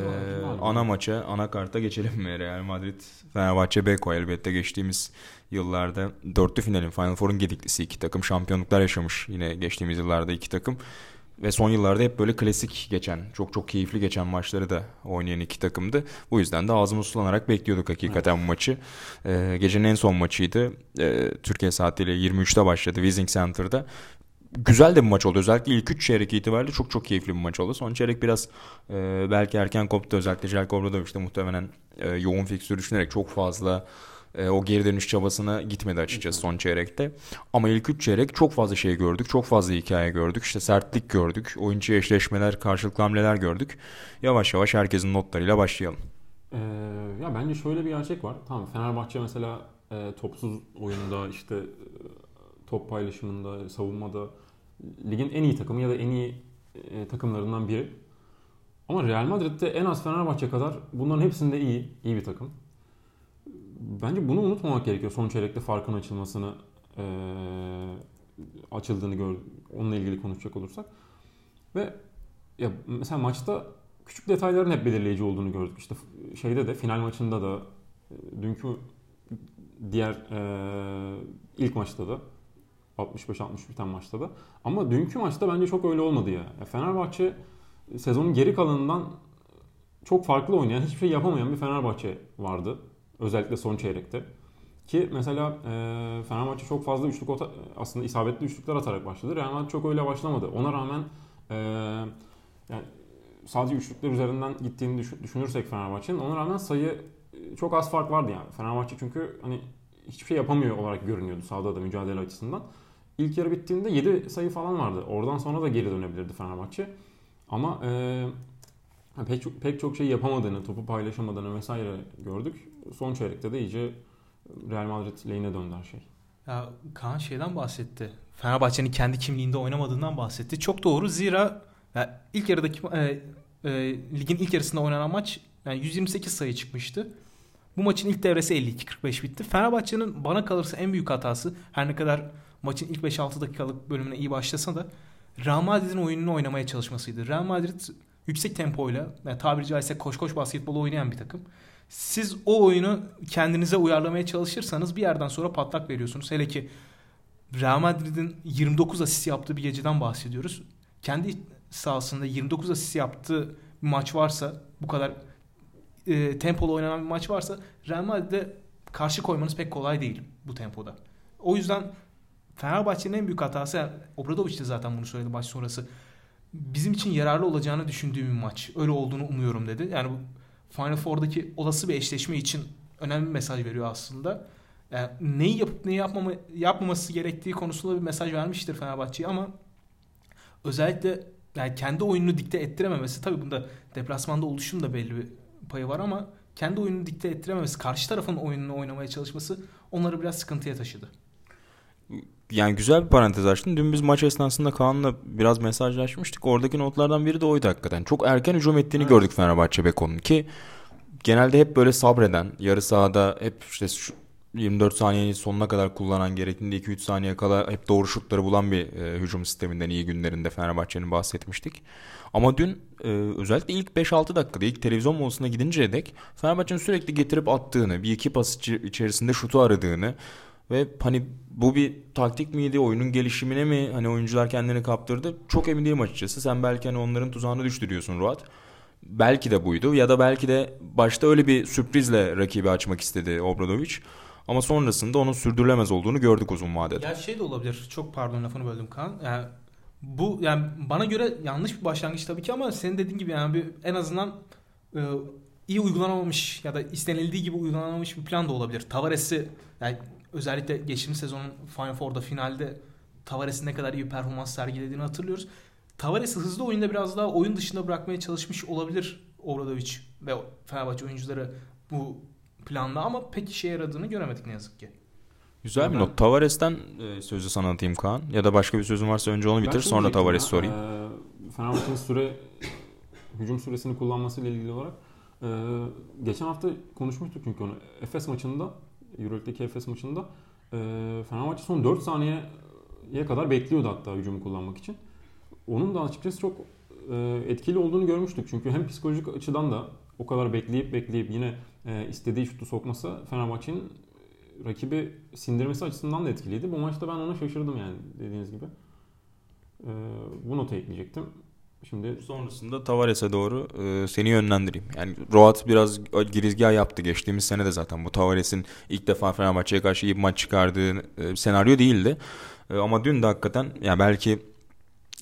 Speaker 1: ana maça, ana karta geçelim mi? Real Madrid, Fenerbahçe, Beko elbette geçtiğimiz yıllarda dörtlü finalin Final Four'un gediklisi iki takım şampiyonluklar yaşamış yine geçtiğimiz yıllarda iki takım. Ve son yıllarda hep böyle klasik geçen, çok çok keyifli geçen maçları da oynayan iki takımdı. Bu yüzden de ağzımız sulanarak bekliyorduk hakikaten bu maçı. Ee, gecenin en son maçıydı. Ee, Türkiye saatiyle 23'te başladı Wizing Center'da. Güzel de bir maç oldu. Özellikle ilk 3 çeyrek itibariyle çok çok keyifli bir maç oldu. Son çeyrek biraz e, belki erken koptu. Özellikle Jelko Obradoviç de muhtemelen e, yoğun fikstür düşünerek çok fazla e, o geri dönüş çabasına gitmedi açıkçası son çeyrekte. Ama ilk 3 çeyrek çok fazla şey gördük. Çok fazla hikaye gördük. İşte sertlik gördük. Oyuncu eşleşmeler, karşılıklı hamleler gördük. Yavaş yavaş herkesin notlarıyla başlayalım.
Speaker 2: Ee, ya bence şöyle bir gerçek var. Tamam Fenerbahçe mesela e, topsuz oyunda işte e, top paylaşımında, savunmada ligin en iyi takımı ya da en iyi e, takımlarından biri. Ama Real Madrid'de en az Fenerbahçe kadar bunların hepsinde iyi, iyi bir takım. Bence bunu unutmamak gerekiyor son çeyrekte farkın açılmasını e, açıldığını gör, onunla ilgili konuşacak olursak. Ve ya mesela maçta küçük detayların hep belirleyici olduğunu gördük. İşte şeyde de final maçında da dünkü diğer e, ilk maçta da 65-60 biten maçta da. Ama dünkü maçta bence çok öyle olmadı ya. ya Fenerbahçe sezonun geri kalanından çok farklı oynayan, hiçbir şey yapamayan bir Fenerbahçe vardı. Özellikle son çeyrekte. Ki mesela e, Fenerbahçe çok fazla üçlük ota- aslında isabetli üçlükler atarak başladı. Real Madrid çok öyle başlamadı. Ona rağmen e, yani sadece üçlükler üzerinden gittiğini düşün- düşünürsek Fenerbahçe'nin ona rağmen sayı e, çok az fark vardı yani. Fenerbahçe çünkü hani hiçbir şey yapamıyor olarak görünüyordu sahada da mücadele açısından. İlk yarı bittiğinde 7 sayı falan vardı. Oradan sonra da geri dönebilirdi Fenerbahçe. Ama e, pek çok, pek çok şey yapamadığını, topu paylaşamadığını vesaire gördük. Son çeyrekte de iyice Real Madrid lehine döndü her şey.
Speaker 3: Ya Kaan şeyden bahsetti. Fenerbahçe'nin kendi kimliğinde oynamadığından bahsetti. Çok doğru. Zira ya ilk yarıdaki e, e, ligin ilk yarısında oynanan maç yani 128 sayı çıkmıştı. Bu maçın ilk devresi 52-45 bitti. Fenerbahçe'nin bana kalırsa en büyük hatası her ne kadar maçın ilk 5-6 dakikalık bölümüne iyi başlasa da Real Madrid'in oyununu oynamaya çalışmasıydı. Real Madrid yüksek tempoyla yani tabiri caizse koş koş basketbolu oynayan bir takım. Siz o oyunu kendinize uyarlamaya çalışırsanız bir yerden sonra patlak veriyorsunuz. Hele ki Real Madrid'in 29 asist yaptığı bir geceden bahsediyoruz. Kendi sahasında 29 asist yaptığı bir maç varsa bu kadar e, tempolu oynanan bir maç varsa Real Madrid'e karşı koymanız pek kolay değil bu tempoda. O yüzden Fenerbahçe'nin en büyük hatası Obradoviç de zaten bunu söyledi maç sonrası. Bizim için yararlı olacağını düşündüğüm bir maç. Öyle olduğunu umuyorum dedi. Yani bu Final Four'daki olası bir eşleşme için önemli bir mesaj veriyor aslında. Yani neyi yapıp neyi yapmama, yapmaması gerektiği konusunda bir mesaj vermiştir Fenerbahçe'ye ama özellikle yani kendi oyununu dikte ettirememesi tabii bunda deplasmanda oluşun da belli bir payı var ama kendi oyununu dikte ettirememesi, karşı tarafın oyununu oynamaya çalışması onları biraz sıkıntıya taşıdı.
Speaker 1: Yani güzel bir parantez açtın. Dün biz maç esnasında Kaan'la biraz mesajlaşmıştık. Oradaki notlardan biri de oydu hakikaten. Çok erken hücum ettiğini
Speaker 2: Evet.
Speaker 1: gördük Fenerbahçe Beko'nun ki genelde hep böyle sabreden, yarı sahada hep işte şu 24 saniyeyi sonuna kadar kullanan gerektiğinde 2-3 saniye kala hep doğru şutları bulan bir e, hücum sisteminden iyi günlerinde Fenerbahçe'nin bahsetmiştik. Ama dün e, özellikle ilk 5-6 dakikada ilk televizyon molasına gidinceye dek Fenerbahçe'nin sürekli getirip attığını, bir iki pas içerisinde şutu aradığını Ve hani bu bir taktik miydi, oyunun gelişimine mi hani oyuncular kendini kaptırdı? Çok emin değilim açıkçası. Sen belki hani onların tuzağına düştü Ruat. Belki de buydu ya da belki de başta öyle bir sürprizle rakibi açmak istedi Obradovic. Ama sonrasında onun sürdürülemez olduğunu gördük uzun vadede.
Speaker 3: Ya şey de olabilir. Çok pardon lafını böldüm Kaan. Yani bu yani bana göre yanlış bir başlangıç tabii ki ama senin dediğin gibi yani bir en azından e, iyi uygulanamamış ya da istenildiği gibi uygulanamamış bir plan da olabilir. Tavares'i yani özellikle geçtiğimiz sezonun Final Four'da finalde Tavares'in ne kadar iyi performans sergilediğini hatırlıyoruz. Tavares'i hızlı oyunda biraz daha oyun dışında bırakmaya çalışmış olabilir Obradovic ve Fenerbahçe oyuncuları bu planda ama pek işe yaradığını göremedik ne yazık ki.
Speaker 1: Güzel bir not. Tavares'ten e, sözü sana atayım Kaan. Ya da başka bir sözün varsa önce onu bitir sonra Tavares'i sorayım.
Speaker 2: E, Fenerbahçe'nin süre hücum süresini kullanması ile ilgili olarak e, geçen hafta konuşmuştuk çünkü onu. Efes maçında Euroleague'deki Efes maçında e, Fenerbahçe son 4 saniyeye kadar bekliyordu hatta hücumu kullanmak için. Onun da açıkçası çok e, etkili olduğunu görmüştük. Çünkü hem psikolojik açıdan da o kadar bekleyip bekleyip yine e, istediği şutu sokması Fenerbahçe'nin rakibi sindirmesi açısından da etkiliydi. Bu maçta ben ona şaşırdım yani dediğiniz gibi. E, bu notu ekleyecektim. Şimdi
Speaker 1: sonrasında Tavares'e doğru e, seni yönlendireyim. Yani Roat biraz girizgah yaptı. Geçtiğimiz sene de zaten bu Tavares'in ilk defa Fenerbahçe'ye karşı iyi bir maç çıkardığı e, senaryo değildi. E, ama dün de hakikaten yani belki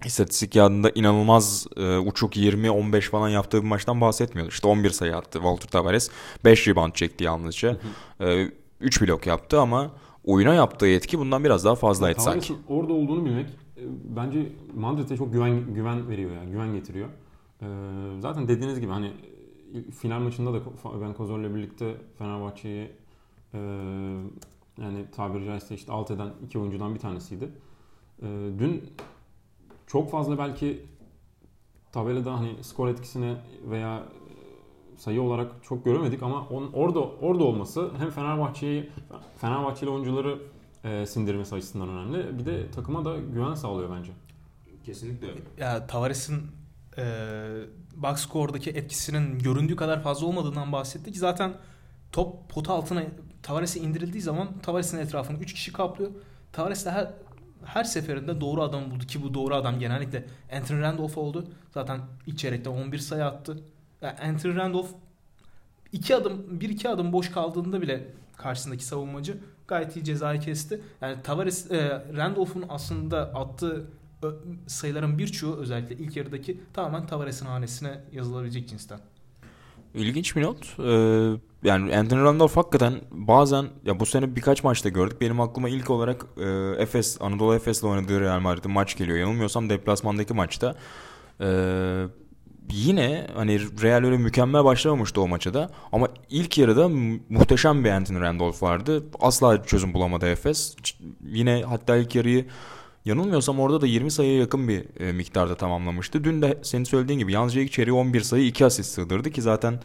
Speaker 1: istatistik yadında inanılmaz e, uçuk 20-15 falan yaptığı bir maçtan bahsetmiyordu. İşte 11 sayı attı Walter Tavares. 5 rebound çekti yalnızca. E, 3 blok yaptı ama oyuna yaptığı etki bundan biraz daha fazlaydı
Speaker 2: ya,
Speaker 1: sanki.
Speaker 2: orada olduğunu bilmek bence Madrid'e çok güven güven veriyor yani güven getiriyor. E, zaten dediğiniz gibi hani final maçında da ben Kozor'la birlikte Fenerbahçe'yi e, yani tabiri caizse işte alt eden iki oyuncudan bir tanesiydi. E, dün çok fazla belki tabelada hani skor etkisine veya sayı olarak çok göremedik ama on, orada orada olması hem Fenerbahçe'yi Fenerbahçeli oyuncuları e, sindirmesi açısından önemli. Bir de takıma da güven sağlıyor bence.
Speaker 1: Kesinlikle öyle.
Speaker 3: Ya Tavares'in e, box score'daki etkisinin göründüğü kadar fazla olmadığından bahsettik. Zaten top pota altına Tavares'e indirildiği zaman Tavares'in etrafını 3 kişi kaplıyor. Tavares de her, her seferinde doğru adamı buldu ki bu doğru adam genellikle Anthony Randolph oldu. Zaten ilk çeyrekte 11 sayı attı. Yani Anthony Randolph iki adım, bir iki adım boş kaldığında bile karşısındaki savunmacı gayet iyi cezayı kesti. Yani Tavares, e, Randolph'un aslında attığı sayıların birçoğu özellikle ilk yarıdaki tamamen Tavares'in hanesine yazılabilecek cinsten.
Speaker 1: İlginç bir not. Ee, yani Anthony Randolph hakikaten bazen ya bu sene birkaç maçta gördük. Benim aklıma ilk olarak e, Efes, Anadolu Efes'le oynadığı Real Madrid'in maç geliyor. Yanılmıyorsam deplasmandaki maçta. E, yine hani Real öyle mükemmel başlamamıştı o maça da. Ama ilk yarıda muhteşem bir Anthony Randolph vardı. Asla çözüm bulamadı Efes. Yine hatta ilk yarıyı Yanılmıyorsam orada da 20 sayıya yakın bir e, miktarda tamamlamıştı. Dün de senin söylediğin gibi yalnızca ilk çeyreği 11 sayı 2 asist sığdırdı ki zaten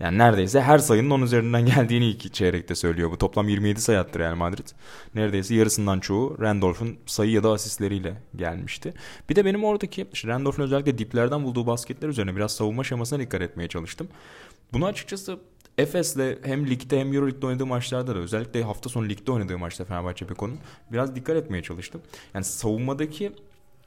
Speaker 1: yani neredeyse her sayının onun üzerinden (laughs) geldiğini ilk çeyrekte söylüyor. Bu toplam 27 sayı attı Real Madrid. Neredeyse yarısından çoğu Randolph'un sayı ya da asistleriyle gelmişti. Bir de benim oradaki işte Randolph'un özellikle diplerden bulduğu basketler üzerine biraz savunma şemasına dikkat etmeye çalıştım. Bunu açıkçası Efes'le hem ligde hem Euroleague'de oynadığı maçlarda da özellikle hafta sonu ligde oynadığı maçta Fenerbahçe Beko'nun biraz dikkat etmeye çalıştım. Yani savunmadaki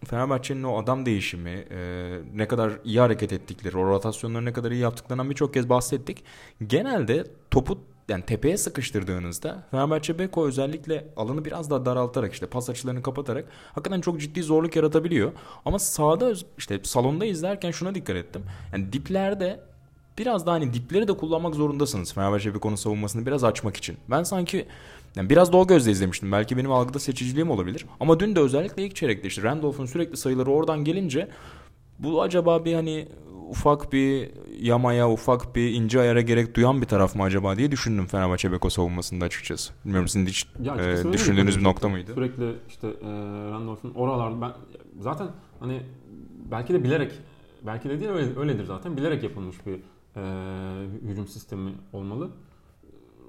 Speaker 1: Fenerbahçe'nin o adam değişimi, e, ne kadar iyi hareket ettikleri, o rotasyonları ne kadar iyi yaptıklarından birçok kez bahsettik. Genelde topu yani tepeye sıkıştırdığınızda Fenerbahçe Beko özellikle alanı biraz daha daraltarak işte pas açılarını kapatarak hakikaten çok ciddi zorluk yaratabiliyor. Ama sahada işte salonda izlerken şuna dikkat ettim. Yani diplerde biraz daha hani dipleri de kullanmak zorundasınız Fenerbahçe bir konu savunmasını biraz açmak için. Ben sanki yani biraz da o gözle izlemiştim. Belki benim algıda seçiciliğim olabilir. Ama dün de özellikle ilk çeyrekte işte Randolph'un sürekli sayıları oradan gelince bu acaba bir hani ufak bir yamaya, ufak bir ince ayara gerek duyan bir taraf mı acaba diye düşündüm Fenerbahçe Beko savunmasında açıkçası. Bilmiyorum sizin hiç ya e, düşündüğünüz bir nokta mıydı?
Speaker 2: Sürekli işte e, Randolph'un oralarda ben zaten hani belki de bilerek belki de değil öyle, öyledir zaten bilerek yapılmış bir e, hücum sistemi olmalı.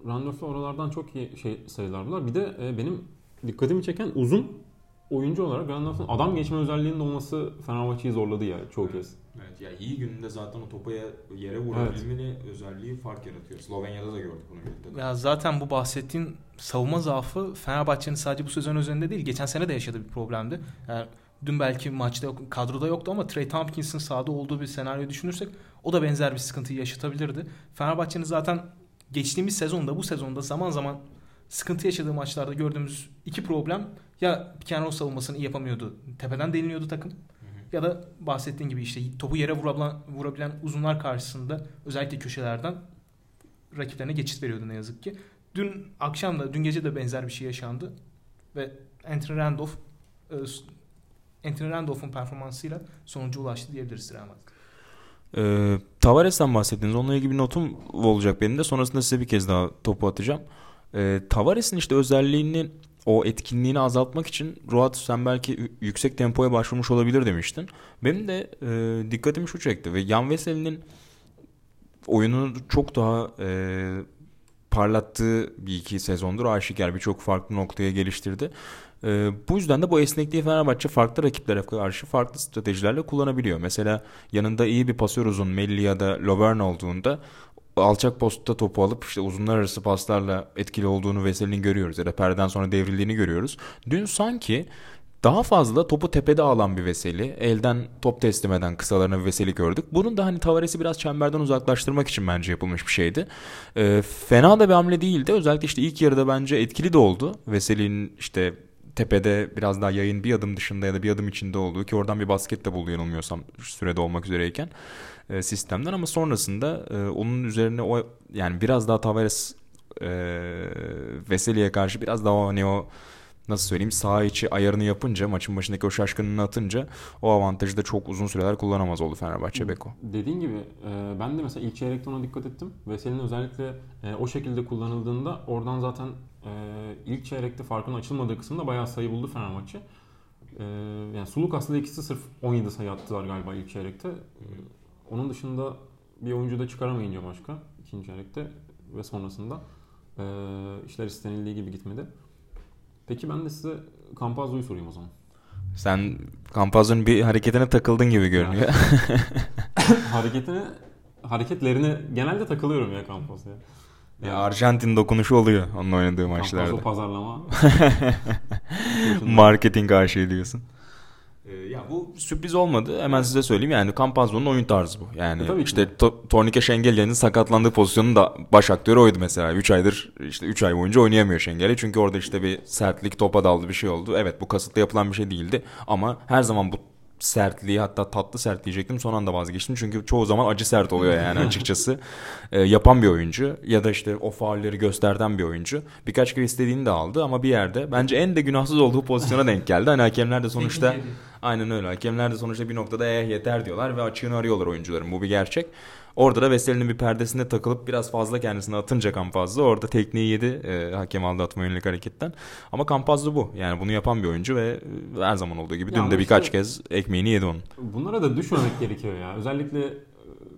Speaker 2: Randolph'la oralardan çok iyi şey sayılar bunlar. Bir de e, benim dikkatimi çeken uzun oyuncu olarak Grandans'ın adam geçme özelliğinin olması Fenerbahçe'yi zorladı ya çoğu kez.
Speaker 1: Evet ya iyi gününde zaten o topa yere vurabilmeli özelliği fark yaratıyor. Slovenya'da da gördük bunu birlikte.
Speaker 3: Ya zaten bu bahsettiğin savunma zaafı Fenerbahçe'nin sadece bu sezon üzerinde değil, geçen sene de yaşadığı bir problemdi. Yani dün belki maçta yok, kadroda yoktu ama Trey Tompkins'in sahada olduğu bir senaryo düşünürsek o da benzer bir sıkıntıyı yaşatabilirdi. Fenerbahçe'nin zaten geçtiğimiz sezonda bu sezonda zaman zaman sıkıntı yaşadığı maçlarda gördüğümüz iki problem ya roll savunmasını iyi yapamıyordu. Tepeden deniliyordu takım. Ya da bahsettiğin gibi işte topu yere vurabilen, vurabilen uzunlar karşısında özellikle köşelerden rakiplerine geçit veriyordu ne yazık ki. Dün akşam da dün gece de benzer bir şey yaşandı ve Anthony Randolph e, Anthony Randolph'un performansıyla sonuca ulaştı diyebiliriz Real Madrid.
Speaker 1: Ee, Tavares'ten bahsettiniz. Onunla ilgili bir notum olacak benim de. Sonrasında size bir kez daha topu atacağım. Ee, Tavares'in işte özelliğini o etkinliğini azaltmak için Ruat sen belki yüksek tempoya başvurmuş olabilir demiştin. Benim de e, dikkatimi şu çekti ve Yan Veseli'nin oyununu çok daha e, parlattığı bir iki sezondur aşikar birçok farklı noktaya geliştirdi. E, bu yüzden de bu esnekliği Fenerbahçe farklı rakiplere karşı farklı stratejilerle kullanabiliyor. Mesela yanında iyi bir pasör uzun Melli ya da Lovern olduğunda alçak postta topu alıp işte uzunlar arası paslarla etkili olduğunu Veseli'nin görüyoruz ya da perdeden sonra devrildiğini görüyoruz. Dün sanki daha fazla topu tepede alan bir Veseli, elden top teslim eden kısalarına bir Veseli gördük. Bunun da hani Tavares'i biraz çemberden uzaklaştırmak için bence yapılmış bir şeydi. E, fena da bir hamle değildi. Özellikle işte ilk yarıda bence etkili de oldu. Veseli'nin işte tepede biraz daha yayın bir adım dışında ya da bir adım içinde olduğu ki oradan bir basket de buldu yanılmıyorsam sürede olmak üzereyken e, sistemden ama sonrasında e, onun üzerine o yani biraz daha Tavares e, Veseli'ye karşı biraz daha hani o nasıl söyleyeyim sağ içi ayarını yapınca maçın başındaki o şaşkınlığını atınca o avantajı da çok uzun süreler kullanamaz oldu Fenerbahçe Beko.
Speaker 2: Dediğin gibi e, ben de mesela ilk çeyrekte ona dikkat ettim. Veseli'nin özellikle e, o şekilde kullanıldığında oradan zaten e, ilk çeyrekte farkın açılmadığı kısımda bayağı sayı buldu Fenerbahçe. E, yani Suluk aslında ikisi sırf 17 sayı attılar galiba ilk çeyrekte. Onun dışında bir oyuncu da çıkaramayınca başka ikinci çeyrekte ve sonrasında e, işler istenildiği gibi gitmedi. Peki ben de size Campazzo'yu sorayım o zaman.
Speaker 1: Sen Campazzo'nun bir hareketine takıldın gibi görünüyor.
Speaker 2: Yani, (laughs) hareketine hareketlerine genelde takılıyorum ya Campazzo'ya.
Speaker 1: Ya Arjantin dokunuşu oluyor onun oynadığı maçlarda.
Speaker 2: Pazarlama. (laughs)
Speaker 1: Marketing aşığı diyorsun. Ee, ya bu sürpriz olmadı. Hemen size söyleyeyim yani Campazzo'nun oyun tarzı bu. Yani e, işte to- Tornike Şengelye'nin sakatlandığı pozisyonun da baş aktörü oydu mesela. 3 aydır işte 3 ay boyunca oynayamıyor Şengelye. Çünkü orada işte bir sertlik topa daldı bir şey oldu. Evet bu kasıtlı yapılan bir şey değildi ama her zaman bu sertliği hatta tatlı sert diyecektim son anda vazgeçtim. Çünkü çoğu zaman acı sert oluyor yani (laughs) açıkçası. e, yapan bir oyuncu ya da işte o faulleri gösterden bir oyuncu. Birkaç kere istediğini de aldı ama bir yerde bence en de günahsız olduğu pozisyona denk geldi. Hani hakemler de sonuçta aynen öyle. Hakemler de sonuçta bir noktada eh yeter diyorlar ve açığını arıyorlar oyuncuların. Bu bir gerçek. Orada da Veseli'nin bir perdesinde takılıp biraz fazla kendisini atınca Campazzo orada tekniği yedi e, hakem aldatma yönelik hareketten. Ama Campazzo bu. Yani bunu yapan bir oyuncu ve e, her zaman olduğu gibi dün de birkaç işte, kez ekmeğini yedi onun.
Speaker 2: Bunlara da düşmemek gerekiyor ya. Özellikle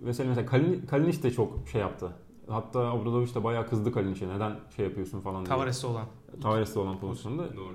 Speaker 2: Veseli mesela Kalin, Kalinic de çok şey yaptı. Hatta Obradoviç de bayağı kızdı Kalinic'e. Neden şey yapıyorsun falan diye.
Speaker 3: Tavares'te olan.
Speaker 2: Tavares'te olan pozisyonda. Doğru.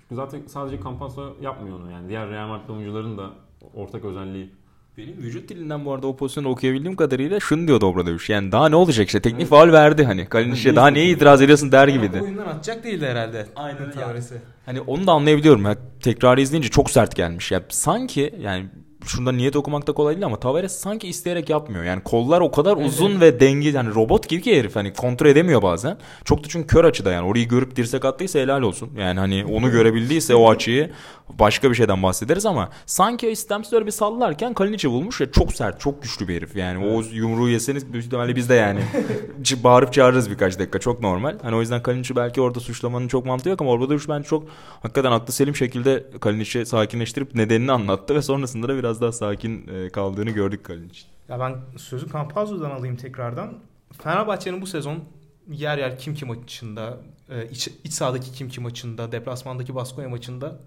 Speaker 2: Çünkü zaten sadece Campazzo yapmıyor onu yani. Diğer Real Madrid oyuncuların da ortak özelliği
Speaker 1: benim vücut dilinden bu arada o pozisyonu okuyabildiğim kadarıyla şunu diyordu Obradoviç. Yani daha ne olacak işte teknik evet. faul verdi hani. Kalinic'e daha neye itiraz ediyorsun der gibiydi.
Speaker 3: Oyundan atacak değildi herhalde. Aynen
Speaker 1: Tavares'i. Hani onu da anlayabiliyorum. Ya, tekrarı izleyince çok sert gelmiş. Ya sanki yani şunda niyet okumak da kolay değil ama Tavares sanki isteyerek yapmıyor. Yani kollar o kadar evet. uzun ve dengeli yani robot gibi ki herif hani kontrol edemiyor bazen. Çok da çünkü kör açıda yani orayı görüp dirsek attıysa helal olsun. Yani hani onu görebildiyse o açıyı başka bir şeyden bahsederiz ama sanki istemsiz öyle bir sallarken Kalinic'i bulmuş ve çok sert, çok güçlü bir herif. Yani o yumruğu yeseniz büyük ihtimalle biz de yani (laughs) bağırıp çağırırız birkaç dakika. Çok normal. Hani o yüzden Kalinic'i belki orada suçlamanın çok mantığı yok ama orada ben çok hakikaten aklı selim şekilde Kalinic'i sakinleştirip nedenini anlattı ve sonrasında da biraz daha sakin e, kaldığını gördük Kalinic.
Speaker 3: Ya ben sözü Campazzo'dan alayım tekrardan. Fenerbahçe'nin bu sezon yer yer kim kim maçında, e, iç, iç sahadaki kim kim maçında, deplasmandaki Baskonya maçında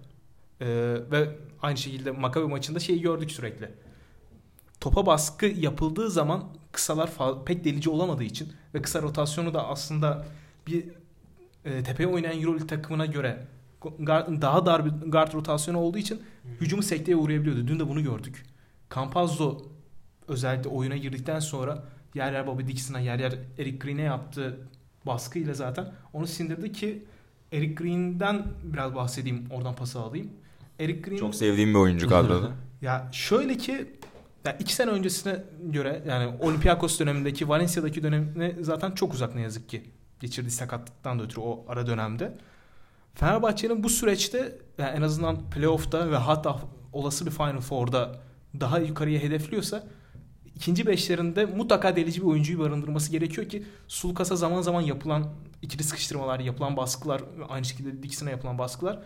Speaker 3: ee, ve aynı şekilde Makabi maçında şeyi gördük sürekli. Topa baskı yapıldığı zaman kısalar pek delici olamadığı için ve kısa rotasyonu da aslında bir e, tepeye oynayan Euroleague takımına göre daha dar bir guard rotasyonu olduğu için hücumu sekteye uğrayabiliyordu. Dün de bunu gördük. Campazzo özellikle oyuna girdikten sonra yer yer Bobby Dixon'a yer yer Eric Green'e yaptığı baskıyla zaten onu sindirdi ki Eric Green'den biraz bahsedeyim oradan pası alayım.
Speaker 1: Eric Green çok sevdiğim bir oyuncu kadroda. (laughs)
Speaker 3: ya şöyle ki ya iki sene öncesine göre yani Olympiakos dönemindeki Valencia'daki dönemine zaten çok uzak ne yazık ki. Geçirdiği sakatlıktan da ötürü o ara dönemde. Fenerbahçe'nin bu süreçte yani en azından playoff'ta ve hatta olası bir Final Four'da daha yukarıya hedefliyorsa ikinci beşlerinde mutlaka delici bir oyuncuyu barındırması gerekiyor ki Sulukas'a zaman zaman yapılan ikili sıkıştırmalar, yapılan baskılar, aynı şekilde Dixon'a yapılan baskılar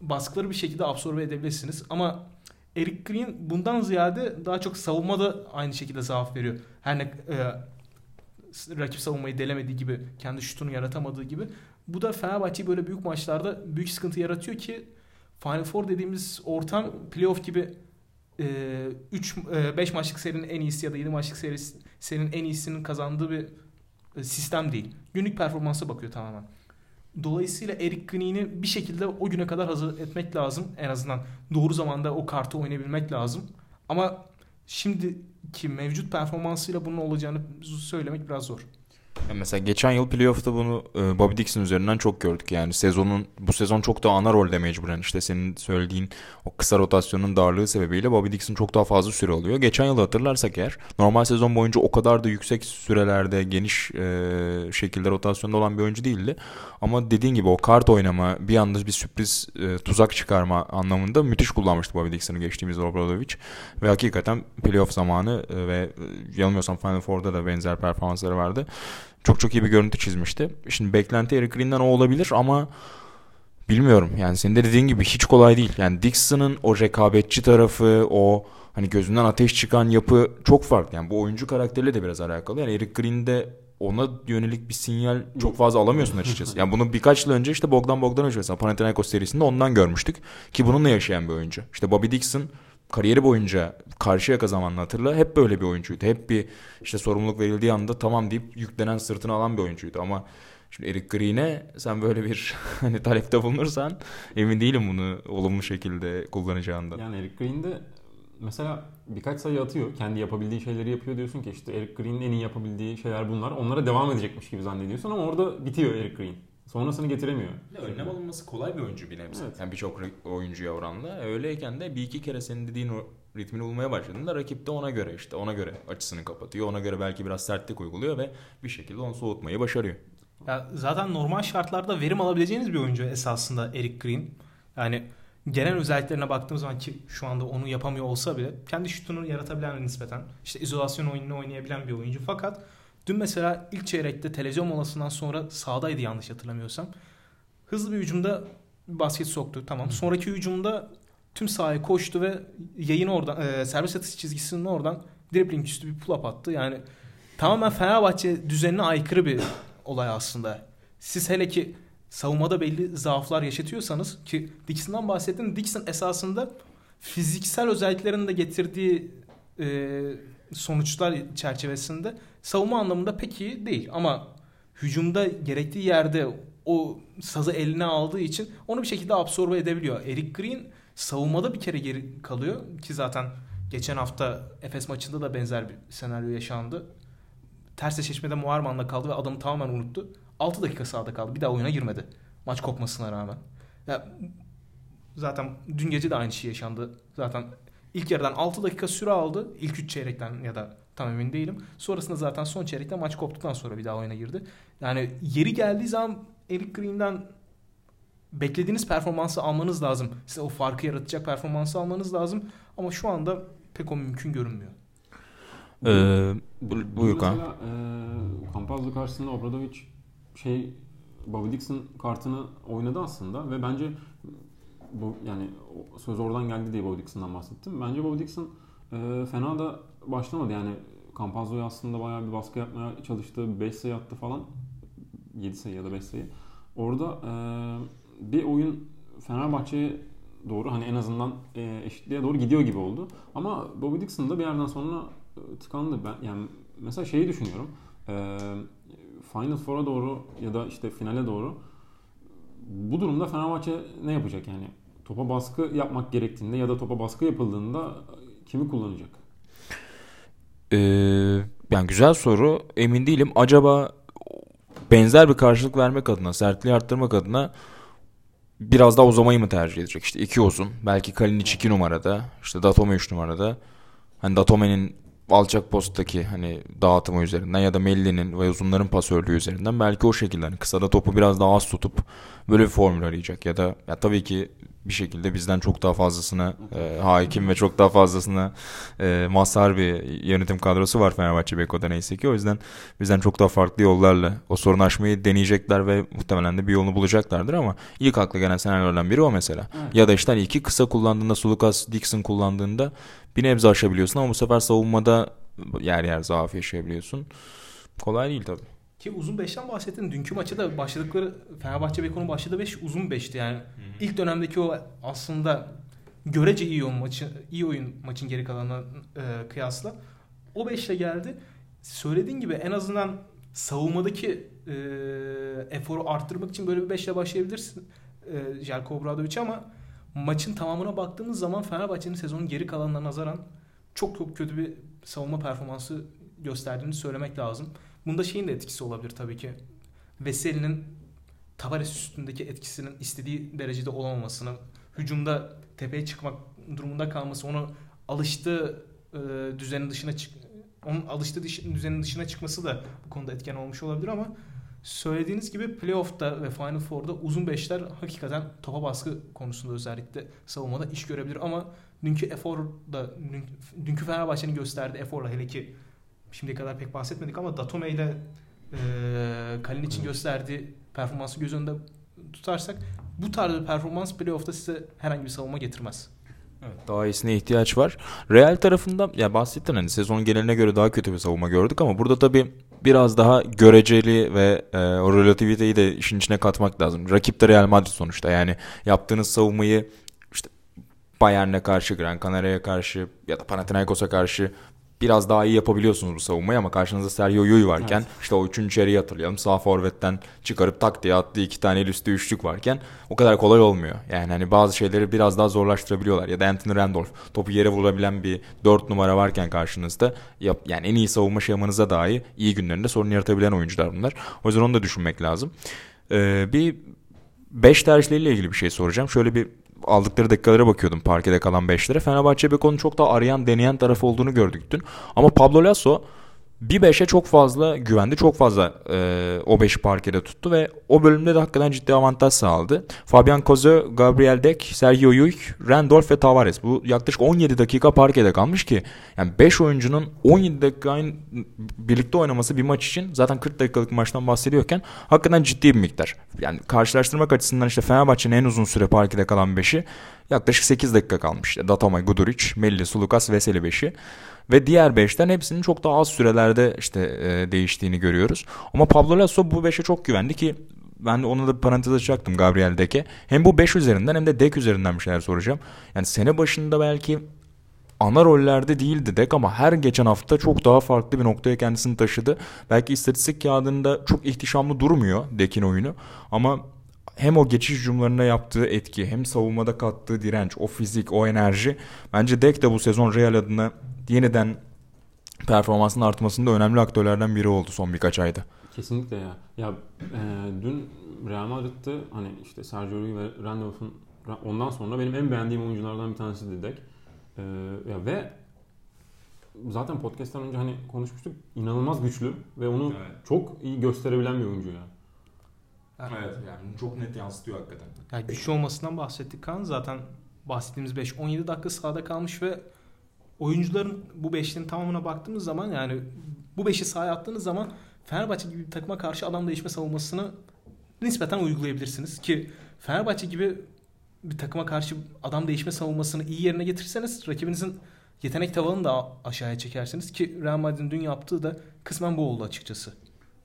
Speaker 3: baskıları bir şekilde absorbe edebilirsiniz. Ama Eric Green bundan ziyade daha çok savunmada aynı şekilde zaaf veriyor. Her ne e, rakip savunmayı delemediği gibi, kendi şutunu yaratamadığı gibi. Bu da Fenerbahçe'yi böyle büyük maçlarda büyük sıkıntı yaratıyor ki Final Four dediğimiz ortam playoff gibi 3 e, 5 e, maçlık serinin en iyisi ya da 7 maçlık serinin en iyisinin kazandığı bir e, sistem değil. Günlük performansa bakıyor tamamen. Dolayısıyla Eric Green'i bir şekilde o güne kadar hazır etmek lazım. En azından doğru zamanda o kartı oynayabilmek lazım. Ama şimdiki mevcut performansıyla bunun olacağını söylemek biraz zor.
Speaker 1: Mesela geçen yıl playoff'ta bunu e, Bobby Dixon üzerinden çok gördük. Yani sezonun bu sezon çok daha ana rolde mecburen. işte senin söylediğin o kısa rotasyonun darlığı sebebiyle Bobby Dixon çok daha fazla süre alıyor. Geçen yıl hatırlarsak eğer normal sezon boyunca o kadar da yüksek sürelerde geniş e, şekilde rotasyonda olan bir oyuncu değildi. Ama dediğin gibi o kart oynama bir anda bir sürpriz e, tuzak çıkarma anlamında müthiş kullanmıştı Bobby Dixon'ı geçtiğimiz Obradovic. Ve hakikaten playoff zamanı e, ve e, yanılmıyorsam Final Four'da da benzer performansları vardı çok çok iyi bir görüntü çizmişti. Şimdi beklenti Eric Green'den o olabilir ama bilmiyorum. Yani senin de dediğin gibi hiç kolay değil. Yani Dixon'ın o rekabetçi tarafı, o hani gözünden ateş çıkan yapı çok farklı. Yani bu oyuncu karakteriyle de biraz alakalı. Yani Eric Green'de ona yönelik bir sinyal çok fazla alamıyorsun açıkçası. Yani bunu birkaç yıl önce işte Bogdan Bogdanovic mesela Panathinaikos serisinde ondan görmüştük. Ki bununla yaşayan bir oyuncu. İşte Bobby Dixon kariyeri boyunca karşı yaka zamanını hatırla hep böyle bir oyuncuydu. Hep bir işte sorumluluk verildiği anda tamam deyip yüklenen sırtını alan bir oyuncuydu ama Şimdi Eric Green'e sen böyle bir (laughs) hani talepte bulunursan emin değilim bunu olumlu şekilde kullanacağından.
Speaker 2: Yani Eric Green'de mesela birkaç sayı atıyor. Kendi yapabildiği şeyleri yapıyor diyorsun ki işte Eric Green'in en iyi yapabildiği şeyler bunlar. Onlara devam edecekmiş gibi zannediyorsun ama orada bitiyor Eric Green. Sonrasını getiremiyor.
Speaker 1: Önlem alınması kolay bir oyuncu bir nebze. Evet. Yani birçok oyuncuya oranla. Öyleyken de bir iki kere senin dediğin o ritmini bulmaya başladığında rakip de ona göre işte ona göre açısını kapatıyor. Ona göre belki biraz sertlik uyguluyor ve bir şekilde onu soğutmayı başarıyor.
Speaker 3: Ya zaten normal şartlarda verim alabileceğiniz bir oyuncu esasında Eric Green. Yani genel özelliklerine baktığım zaman ki şu anda onu yapamıyor olsa bile kendi şutunu yaratabilen nispeten işte izolasyon oyununu oynayabilen bir oyuncu fakat Dün mesela ilk çeyrekte televizyon molasından sonra sağdaydı yanlış hatırlamıyorsam. Hızlı bir hücumda basket soktu. Tamam. Sonraki hücumda tüm sahaya koştu ve yayın oradan e, serbest atış çizgisinin oradan dribbling üstü bir pull up attı. Yani tamamen Fenerbahçe düzenine aykırı bir olay aslında. Siz hele ki savunmada belli zaaflar yaşatıyorsanız ki Dixon'dan bahsettim. Dixon esasında fiziksel özelliklerini de getirdiği e, sonuçlar çerçevesinde savunma anlamında pek iyi değil ama hücumda gerektiği yerde o sazı eline aldığı için onu bir şekilde absorbe edebiliyor. Eric Green savunmada bir kere geri kalıyor ki zaten geçen hafta Efes maçında da benzer bir senaryo yaşandı. Ters eşleşmede Muharman'la kaldı ve adamı tamamen unuttu. 6 dakika sahada kaldı. Bir daha oyuna girmedi. Maç kopmasına rağmen. Ya, zaten dün gece de aynı şey yaşandı. Zaten ilk yarıdan 6 dakika süre aldı. İlk 3 çeyrekten ya da Tam emin değilim. Sonrasında zaten son çeyrekte maç koptuktan sonra bir daha oyuna girdi. Yani yeri geldiği zaman Eric Green'den beklediğiniz performansı almanız lazım. Size o farkı yaratacak performansı almanız lazım. Ama şu anda pek o mümkün görünmüyor.
Speaker 2: Ee, bu, buyur Mesela e, Campazzo karşısında Obradovic şey Bobby Dixon kartını oynadı aslında ve bence bu yani söz oradan geldi diye Bobby Dixon'dan bahsettim. Bence Bobby Dixon e, fena da başlamadı. Yani Campazzo'yu aslında bayağı bir baskı yapmaya çalıştı. 5 sayı attı falan. 7 sayı ya da 5 sayı. Orada e, bir oyun Fenerbahçe'ye doğru hani en azından e, eşitliğe doğru gidiyor gibi oldu. Ama Bobby Dixon da bir yerden sonra e, tıkandı. Ben yani mesela şeyi düşünüyorum. E, Final Four'a doğru ya da işte finale doğru bu durumda Fenerbahçe ne yapacak yani? Topa baskı yapmak gerektiğinde ya da topa baskı yapıldığında kimi kullanacak?
Speaker 1: Ee, yani güzel soru. Emin değilim. Acaba benzer bir karşılık vermek adına, sertliği arttırmak adına biraz daha uzamayı mı tercih edecek? İşte iki uzun. Belki Kalinic 2 numarada. işte Datome 3 numarada. Hani Datome'nin alçak posttaki hani dağıtımı üzerinden ya da Melli'nin ve uzunların pasörlüğü üzerinden belki o şekilde hani kısada topu biraz daha az tutup böyle bir formül arayacak ya da ya tabii ki bir şekilde bizden çok daha fazlasına e, hakim ve çok daha fazlasına e, mazhar bir yönetim kadrosu var Fenerbahçe Beko'da neyse ki. O yüzden bizden çok daha farklı yollarla o sorunu aşmayı deneyecekler ve muhtemelen de bir yolunu bulacaklardır ama ilk akla gelen senaryolardan biri o mesela. Evet. Ya da işte hani iki kısa kullandığında Sulukas Dixon kullandığında bir nebze aşabiliyorsun ama bu sefer savunmada yer yer zaaf yaşayabiliyorsun. Kolay değil tabii.
Speaker 3: Ki uzun 5'ten bahsettin. Dünkü maçı da başladıkları Fenerbahçe Beko'nun başladığı 5 uzun 5'ti yani. Hı. İlk dönemdeki o aslında görece iyi oyun maçı iyi oyun maçın geri kalanına e, kıyasla o 5'le geldi. Söylediğin gibi en azından savunmadaki e, eforu arttırmak için böyle bir 5'le başlayabilirsin. E, Jelko Obradovic ama maçın tamamına baktığımız zaman Fenerbahçe'nin sezonun geri kalanına nazaran çok çok kötü bir savunma performansı gösterdiğini söylemek lazım. Bunda şeyin de etkisi olabilir tabii ki. Veseli'nin Tavares üstündeki etkisinin istediği derecede olamamasını, hücumda tepeye çıkmak durumunda kalması, onu alıştığı e, düzenin dışına çık onun alıştığı düzenin dışına çıkması da bu konuda etken olmuş olabilir ama söylediğiniz gibi playoff'ta ve Final Four'da uzun beşler hakikaten topa baskı konusunda özellikle savunmada iş görebilir ama dünkü efor da dünkü Fenerbahçe'nin gösterdiği eforla hele ki şimdiye kadar pek bahsetmedik ama Datome ile e, Kalin için gösterdiği performansı göz önünde tutarsak bu tarz bir performans playoff'ta size herhangi bir savunma getirmez.
Speaker 1: Evet, daha iyisine ihtiyaç var. Real tarafında ya bahsettin hani sezon geneline göre daha kötü bir savunma gördük ama burada tabii biraz daha göreceli ve e, o relativiteyi de işin içine katmak lazım. Rakip de Real Madrid sonuçta yani yaptığınız savunmayı işte Bayern'e karşı, Gran Canaria'ya karşı ya da Panathinaikos'a karşı biraz daha iyi yapabiliyorsunuz bu savunmayı ama karşınızda Sergio Yui varken evet. işte o üçüncü içeriği hatırlayalım. Sağ forvetten çıkarıp tak diye attığı iki tane üstü üçlük varken o kadar kolay olmuyor. Yani hani bazı şeyleri biraz daha zorlaştırabiliyorlar. Ya da Anthony Randolph topu yere vurabilen bir dört numara varken karşınızda yap, yani en iyi savunma şemanıza dahi iyi günlerinde sorun yaratabilen oyuncular bunlar. O yüzden onu da düşünmek lazım. Ee, bir 5 tercihleriyle ilgili bir şey soracağım. Şöyle bir aldıkları dakikalara bakıyordum parkede kalan 5'lere. Fenerbahçe Beko'nun çok daha arayan deneyen tarafı olduğunu gördük dün. Ama Pablo Lasso bir 5'e çok fazla güvendi. Çok fazla e, o 5'i parkede tuttu ve o bölümde de hakikaten ciddi avantaj sağladı. Fabian Kozo, Gabriel Dek, Sergio Yuyk, Randolph ve Tavares. Bu yaklaşık 17 dakika parkede kalmış ki yani 5 oyuncunun 17 dakika birlikte oynaması bir maç için zaten 40 dakikalık maçtan bahsediyorken hakikaten ciddi bir miktar. Yani karşılaştırmak açısından işte Fenerbahçe'nin en uzun süre parkede kalan 5'i yaklaşık 8 dakika kalmış. Datome, Guduric, Melli, Sulukas, Veseli 5'i. Ve diğer 5'ten hepsinin çok daha az sürelerde işte e, değiştiğini görüyoruz. Ama Pablo Lasso bu 5'e çok güvendi ki ben de ona da bir parantez açacaktım Gabriel Dek'e. Hem bu 5 üzerinden hem de Dek üzerinden bir şeyler soracağım. Yani sene başında belki ana rollerde değildi Dek ama her geçen hafta çok daha farklı bir noktaya kendisini taşıdı. Belki istatistik kağıdında çok ihtişamlı durmuyor Dek'in oyunu ama hem o geçiş hücumlarına yaptığı etki hem savunmada kattığı direnç, o fizik, o enerji bence Dek de bu sezon Real adına yeniden performansının artmasında önemli aktörlerden biri oldu son birkaç ayda.
Speaker 2: Kesinlikle ya. Ya e, dün Real Madrid'de hani işte Sergio Rui ve Randolph'un ondan sonra benim en beğendiğim oyunculardan bir tanesi Didek. E, ya ve zaten podcast'tan önce hani konuşmuştuk. inanılmaz güçlü ve onu evet. çok iyi gösterebilen bir oyuncu ya.
Speaker 1: Evet yani çok net yansıtıyor hakikaten.
Speaker 3: Yani güçlü olmasından bahsettik kan. Zaten bahsettiğimiz 5-17 dakika sahada kalmış ve oyuncuların bu beşlinin tamamına baktığımız zaman yani bu beşi sahaya attığınız zaman Fenerbahçe gibi bir takıma karşı adam değişme savunmasını nispeten uygulayabilirsiniz ki Fenerbahçe gibi bir takıma karşı adam değişme savunmasını iyi yerine getirirseniz rakibinizin yetenek tavanını da aşağıya çekersiniz ki Real Madrid'in dün yaptığı da kısmen bu oldu açıkçası.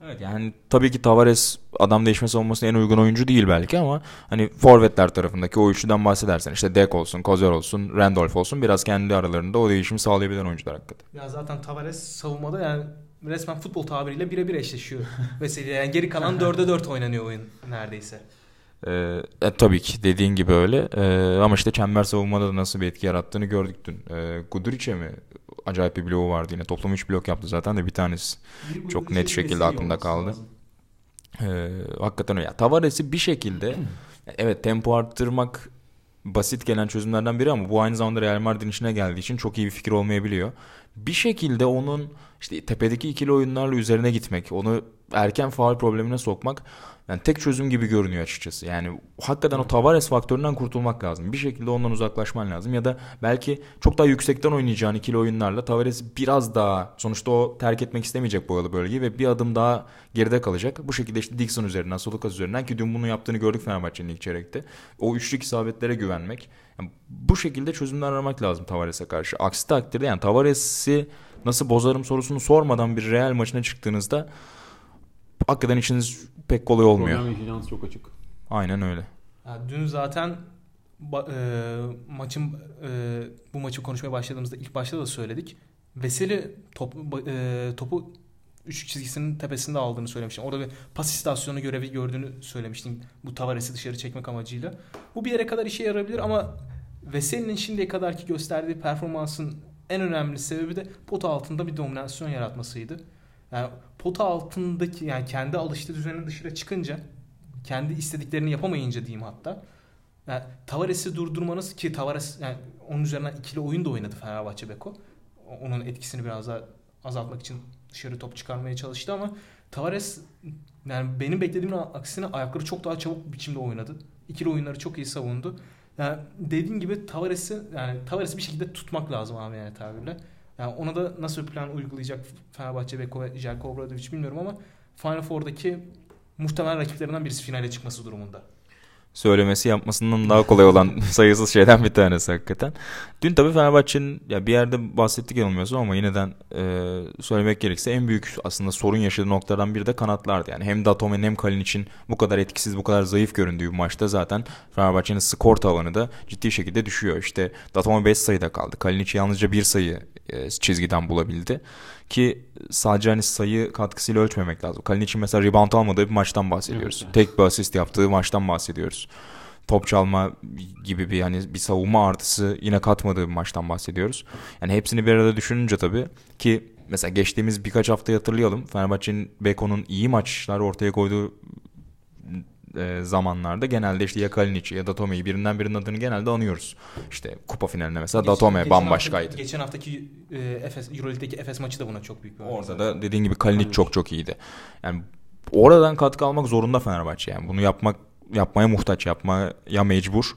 Speaker 1: Evet yani tabii ki Tavares adam değişme savunmasına en uygun oyuncu değil belki ama hani forvetler tarafındaki o üçlüden bahsedersen işte Dek olsun, Kozer olsun, Randolph olsun biraz kendi aralarında o değişimi sağlayabilen oyuncular hakikaten.
Speaker 3: Ya zaten Tavares savunmada yani resmen futbol tabiriyle birebir eşleşiyor. (laughs) Mesela yani geri kalan 4'e 4 oynanıyor oyun neredeyse.
Speaker 1: Ee, e, tabii ki dediğin gibi öyle. Ee, ama işte çember savunmada da nasıl bir etki yarattığını gördük dün. Ee, Guduric'e mi? Acayip bir bloğu vardı yine. Toplam 3 blok yaptı zaten de bir tanesi. Çok net şekilde aklımda kaldı. Ee, hakikaten öyle. Ya, Tavares'i bir şekilde evet tempo arttırmak basit gelen çözümlerden biri ama bu aynı zamanda Real Madrid'in işine geldiği için çok iyi bir fikir olmayabiliyor. Bir şekilde onun işte tepedeki ikili oyunlarla üzerine gitmek, onu erken faal problemine sokmak yani tek çözüm gibi görünüyor açıkçası. Yani hakikaten o Tavares faktöründen kurtulmak lazım. Bir şekilde ondan uzaklaşman lazım. Ya da belki çok daha yüksekten oynayacağın ikili oyunlarla Tavares biraz daha sonuçta o terk etmek istemeyecek boyalı bölgeyi ve bir adım daha geride kalacak. Bu şekilde işte Dixon üzerinden, Solukas üzerinden ki dün bunu yaptığını gördük Fenerbahçe'nin ilk çeyrekte. O üçlük isabetlere güvenmek. Yani bu şekilde çözümler aramak lazım Tavares'e karşı. Aksi takdirde yani Tavares'i nasıl bozarım sorusunu sormadan bir Real maçına çıktığınızda hakikaten işiniz pek kolay olmuyor.
Speaker 2: Problem yaşayacağınız çok açık.
Speaker 1: Aynen öyle.
Speaker 3: Ya dün zaten ba- e, maçın e, bu maçı konuşmaya başladığımızda ilk başta da söyledik. Veseli top, e, topu üç çizgisinin tepesinde aldığını söylemiştim. Orada bir pas istasyonu görevi gördüğünü söylemiştim. Bu Tavares'i dışarı çekmek amacıyla. Bu bir yere kadar işe yarayabilir ama Veseli'nin şimdiye kadarki gösterdiği performansın en önemli sebebi de pota altında bir dominasyon yaratmasıydı. Yani pota altındaki yani kendi alıştığı düzenin dışına çıkınca kendi istediklerini yapamayınca diyeyim hatta. Yani Tavares'i durdurmanız ki Tavares yani onun üzerinden ikili oyun da oynadı Fenerbahçe Beko. Onun etkisini biraz daha azaltmak için dışarı top çıkarmaya çalıştı ama Tavares yani benim beklediğimin aksine ayakları çok daha çabuk biçimde oynadı. İkili oyunları çok iyi savundu. Yani dediğim gibi Tavares'i yani Tavares'i bir şekilde tutmak lazım abi yani tabirle. Yani ona da nasıl bir plan uygulayacak Fenerbahçe ve Jelko Obradovic bilmiyorum ama Final Four'daki muhtemelen rakiplerinden birisi finale çıkması durumunda
Speaker 1: söylemesi yapmasından daha kolay olan (laughs) sayısız şeyden bir tanesi hakikaten. Dün tabii Fenerbahçe'nin ya bir yerde bahsettik yanılmıyorsun ama yineden e, söylemek gerekirse en büyük aslında sorun yaşadığı noktadan biri de kanatlardı. Yani hem Datomen hem Kalin için bu kadar etkisiz, bu kadar zayıf göründüğü bir maçta zaten Fenerbahçe'nin skor tavanı da ciddi şekilde düşüyor. İşte Datomen 5 sayıda kaldı. Kalin için yalnızca bir sayı e, çizgiden bulabildi. Ki sadece hani sayı katkısıyla ölçmemek lazım. Kalin için mesela rebound almadığı bir maçtan bahsediyoruz. Evet, Tek bir asist yaptığı maçtan bahsediyoruz. Top çalma gibi bir hani bir savunma artısı yine katmadığı bir maçtan bahsediyoruz. Yani hepsini bir arada düşününce tabii ki mesela geçtiğimiz birkaç hafta hatırlayalım. Fenerbahçe'nin Beko'nun iyi maçlar ortaya koyduğu e, zamanlarda genelde işte ya Kalinic ya da Tome'yi birinden birinin adını genelde anıyoruz. İşte kupa finalinde mesela geçen, Datome geçen bambaşkaydı.
Speaker 3: Hafta, geçen haftaki e, Efes Euroleague'deki Efes maçı da buna çok büyük bir
Speaker 1: Orada da dediğin gibi Kalinic çok çok iyiydi. Yani oradan katkı almak zorunda Fenerbahçe yani. Bunu yapmak yapmaya muhtaç, yapmaya mecbur.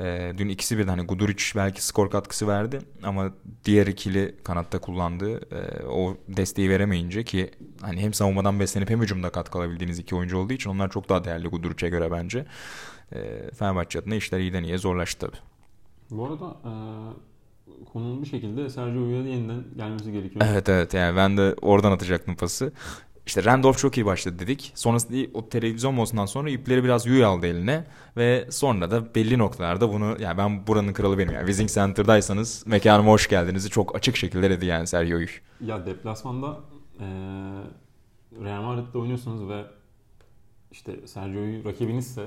Speaker 1: E, dün ikisi birden hani Guduric belki skor katkısı verdi ama diğer ikili kanatta kullandığı e, o desteği veremeyince ki hani hem savunmadan beslenip hem hücumda katkı alabildiğiniz iki oyuncu olduğu için onlar çok daha değerli Guduric'e göre bence. E, Fenerbahçe adına işler iyiden iyiye zorlaştı tabii.
Speaker 2: Bu arada e, konunun bir şekilde Sergio Uyar'ın yeniden gelmesi gerekiyor.
Speaker 1: Evet evet yani ben de oradan atacaktım pası. İşte Randolph çok iyi başladı dedik. Sonrasında o televizyon modusundan sonra ipleri biraz Yuy aldı eline. Ve sonra da belli noktalarda bunu yani ben buranın kralı benim. Yani Wizing Center'daysanız mekanıma hoş geldinizi çok açık şekilde dedi yani Sergio Yuy.
Speaker 2: Ya deplasmanda ee, Real Madrid'de oynuyorsunuz ve işte Sergio Yuy rakibinizse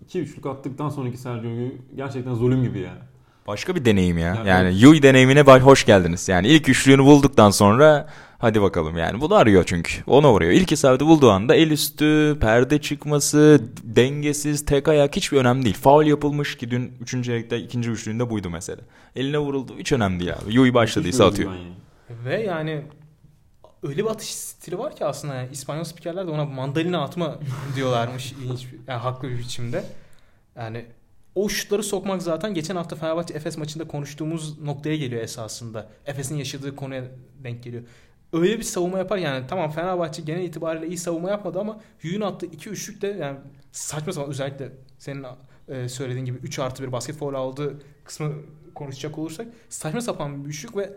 Speaker 2: 2 üçlük attıktan sonraki Sergio Yuy gerçekten zulüm gibi ya.
Speaker 1: Başka bir deneyim ya. Yani, yani Yuy deneyimine hoş geldiniz. Yani ilk üçlüğünü bulduktan sonra Hadi bakalım yani. Bunu arıyor çünkü. Ona vuruyor. İlk isabeti bulduğu anda el üstü, perde çıkması, dengesiz, tek ayak hiçbir önemli değil. Faul yapılmış ki dün 3. elekte ikinci üçlüğünde buydu mesela. Eline vuruldu. Hiç önemli değil abi. Yui başladıysa atıyor.
Speaker 3: Ve yani öyle bir atış stili var ki aslında yani İspanyol spikerler de ona mandalina atma (laughs) diyorlarmış ilginç yani haklı bir biçimde. Yani o şutları sokmak zaten geçen hafta Fenerbahçe Efes maçında konuştuğumuz noktaya geliyor esasında. Efes'in yaşadığı konuya denk geliyor öyle bir savunma yapar yani tamam Fenerbahçe genel itibariyle iyi savunma yapmadı ama Hüyün attığı 2 üçlük de yani saçma sapan özellikle senin e, söylediğin gibi 3 artı 1 basket foul aldığı kısmı konuşacak olursak saçma sapan bir üçlük ve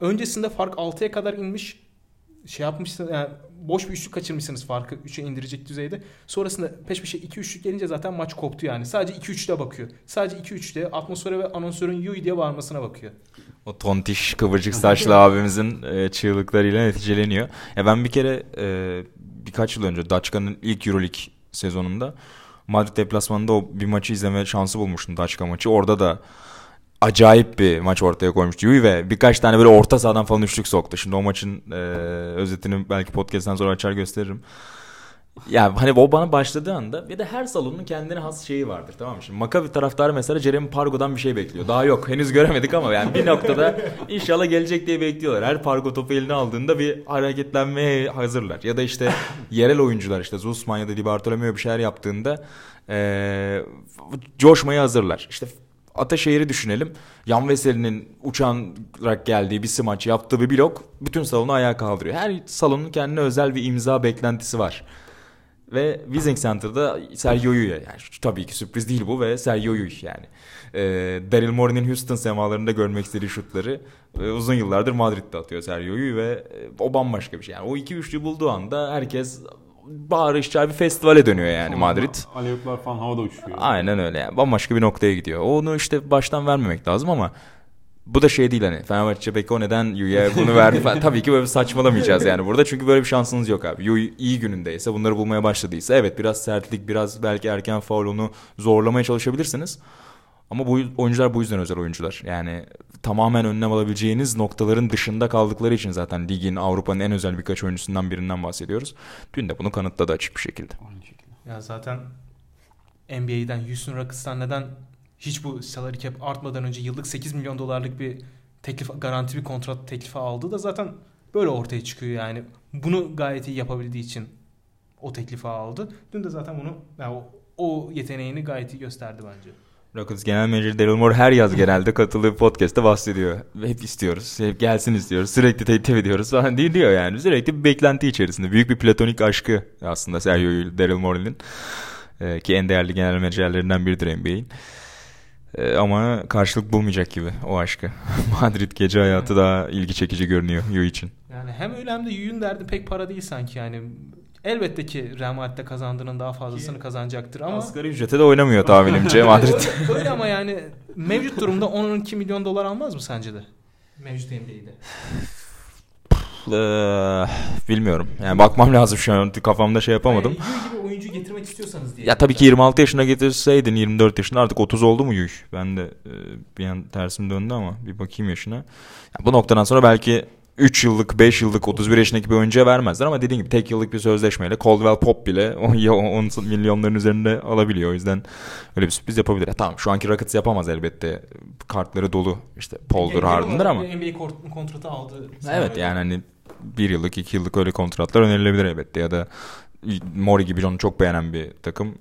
Speaker 3: öncesinde fark 6'ya kadar inmiş şey yapmışsınız yani boş bir üçlük kaçırmışsınız farkı 3'e indirecek düzeyde. Sonrasında peş peşe 2 üçlük gelince zaten maç koptu yani. Sadece 2 3'te bakıyor. Sadece 2 3'te atmosfere ve anonsörün yuy diye bağırmasına bakıyor.
Speaker 1: O tontiş kıvırcık saçlı abimizin e, çığlıklarıyla neticeleniyor. Ya ben bir kere e, birkaç yıl önce Daçka'nın ilk Euroleague sezonunda Madrid deplasmanında o bir maçı izleme şansı bulmuştum Daçka maçı. Orada da acayip bir maç ortaya koymuştu Yui ve birkaç tane böyle orta sahadan falan üçlük soktu. Şimdi o maçın e, özetini belki podcast'ten sonra açar gösteririm. Ya hani o bana başladığı anda bir de her salonun kendine has şeyi vardır tamam mı? Şimdi Maccabi taraftarı mesela Jeremy Pargo'dan bir şey bekliyor. Daha yok henüz göremedik ama yani bir noktada inşallah gelecek diye bekliyorlar. Her Pargo topu eline aldığında bir hareketlenmeye hazırlar. Ya da işte yerel oyuncular işte Zusman ya da Di Bartolomeo bir şeyler yaptığında ee, coşmaya hazırlar. İşte Ataşehir'i düşünelim. Yan Veseli'nin uçarak geldiği bir smaç yaptığı bir blok bütün salonu ayağa kaldırıyor. Her salonun kendine özel bir imza beklentisi var. Ve Wizing Center'da Sergio Llull yani tabii ki sürpriz değil bu ve Sergio Llull yani. E, Daryl Morey'nin Houston semalarında görmek istediği şutları e, uzun yıllardır Madrid'de atıyor Sergio Llull ve e, o bambaşka bir şey. Yani o iki üçlü bulduğu anda herkes bağırışçılar bir festivale dönüyor yani Sonra Madrid.
Speaker 2: Alevler falan havada uçuyor.
Speaker 1: Aynen öyle yani bambaşka bir noktaya gidiyor. Onu işte baştan vermemek lazım ama bu da şey değil hani Fenerbahçe peki o neden Yu'ya bunu verdi falan. (laughs) Tabii ki böyle saçmalamayacağız yani burada. Çünkü böyle bir şansınız yok abi. Yu iyi günündeyse bunları bulmaya başladıysa evet biraz sertlik biraz belki erken faul onu zorlamaya çalışabilirsiniz. Ama bu oyuncular bu yüzden özel oyuncular. Yani tamamen önlem alabileceğiniz noktaların dışında kaldıkları için zaten ligin Avrupa'nın en özel birkaç oyuncusundan birinden bahsediyoruz. Dün de bunu kanıtladı açık bir şekilde. Aynı şekilde.
Speaker 3: Ya zaten NBA'den Houston Rockets'tan neden hiç bu salary cap artmadan önce yıllık 8 milyon dolarlık bir teklif garanti bir kontrat teklifi aldı da zaten böyle ortaya çıkıyor yani. Bunu gayet iyi yapabildiği için o teklifi aldı. Dün de zaten bunu yani o, o yeteneğini gayet iyi gösterdi bence.
Speaker 1: Rockets Genel Menajeri Daryl Moore her yaz genelde katıldığı podcast'ta bahsediyor. Hep istiyoruz. Hep gelsin istiyoruz. Sürekli teklif ediyoruz falan diye diyor yani. Sürekli bir beklenti içerisinde. Büyük bir platonik aşkı aslında Sergio Daryl Morey'nin. Ee, ki en değerli genel menajerlerinden biridir NBA'in. Ee, ama karşılık bulmayacak gibi o aşkı. (laughs) Madrid gece hayatı daha ilgi çekici görünüyor Yu için.
Speaker 3: Yani hem öyle hem de Yu'nun derdi pek para değil sanki yani. Elbette ki Real Madrid'de kazandığının daha fazlasını ki, kazanacaktır ama...
Speaker 1: Asgari ücrete de oynamıyor tahminimce Madrid.
Speaker 3: öyle ama yani mevcut durumda 12 milyon dolar almaz mı sence de? Mevcut NBA'de.
Speaker 1: Ee, bilmiyorum. Yani bakmam lazım şu an. Kafamda şey yapamadım.
Speaker 3: Yani gibi oyuncu getirmek istiyorsanız diye.
Speaker 1: Ya tabii ki 26 yaşına getirseydin 24 yaşında artık 30 oldu mu Yuy? Ben de e, bir an tersim döndü ama bir bakayım yaşına. Ya bu noktadan sonra belki 3 yıllık, 5 yıllık, 31 yaşındaki bir oyuncuya vermezler ama dediğim gibi tek yıllık bir sözleşmeyle Caldwell Pop bile (laughs) 10 milyonların üzerinde alabiliyor. O yüzden öyle bir sürpriz yapabilir. tamam şu anki Rockets yapamaz elbette. Kartları dolu. işte Paul'dur, Harden'dır ama.
Speaker 3: NBA kontratı aldı.
Speaker 1: Evet yani hani bir yıllık, iki yıllık öyle kontratlar önerilebilir elbette. Ya da Mori gibi onu çok beğenen bir takım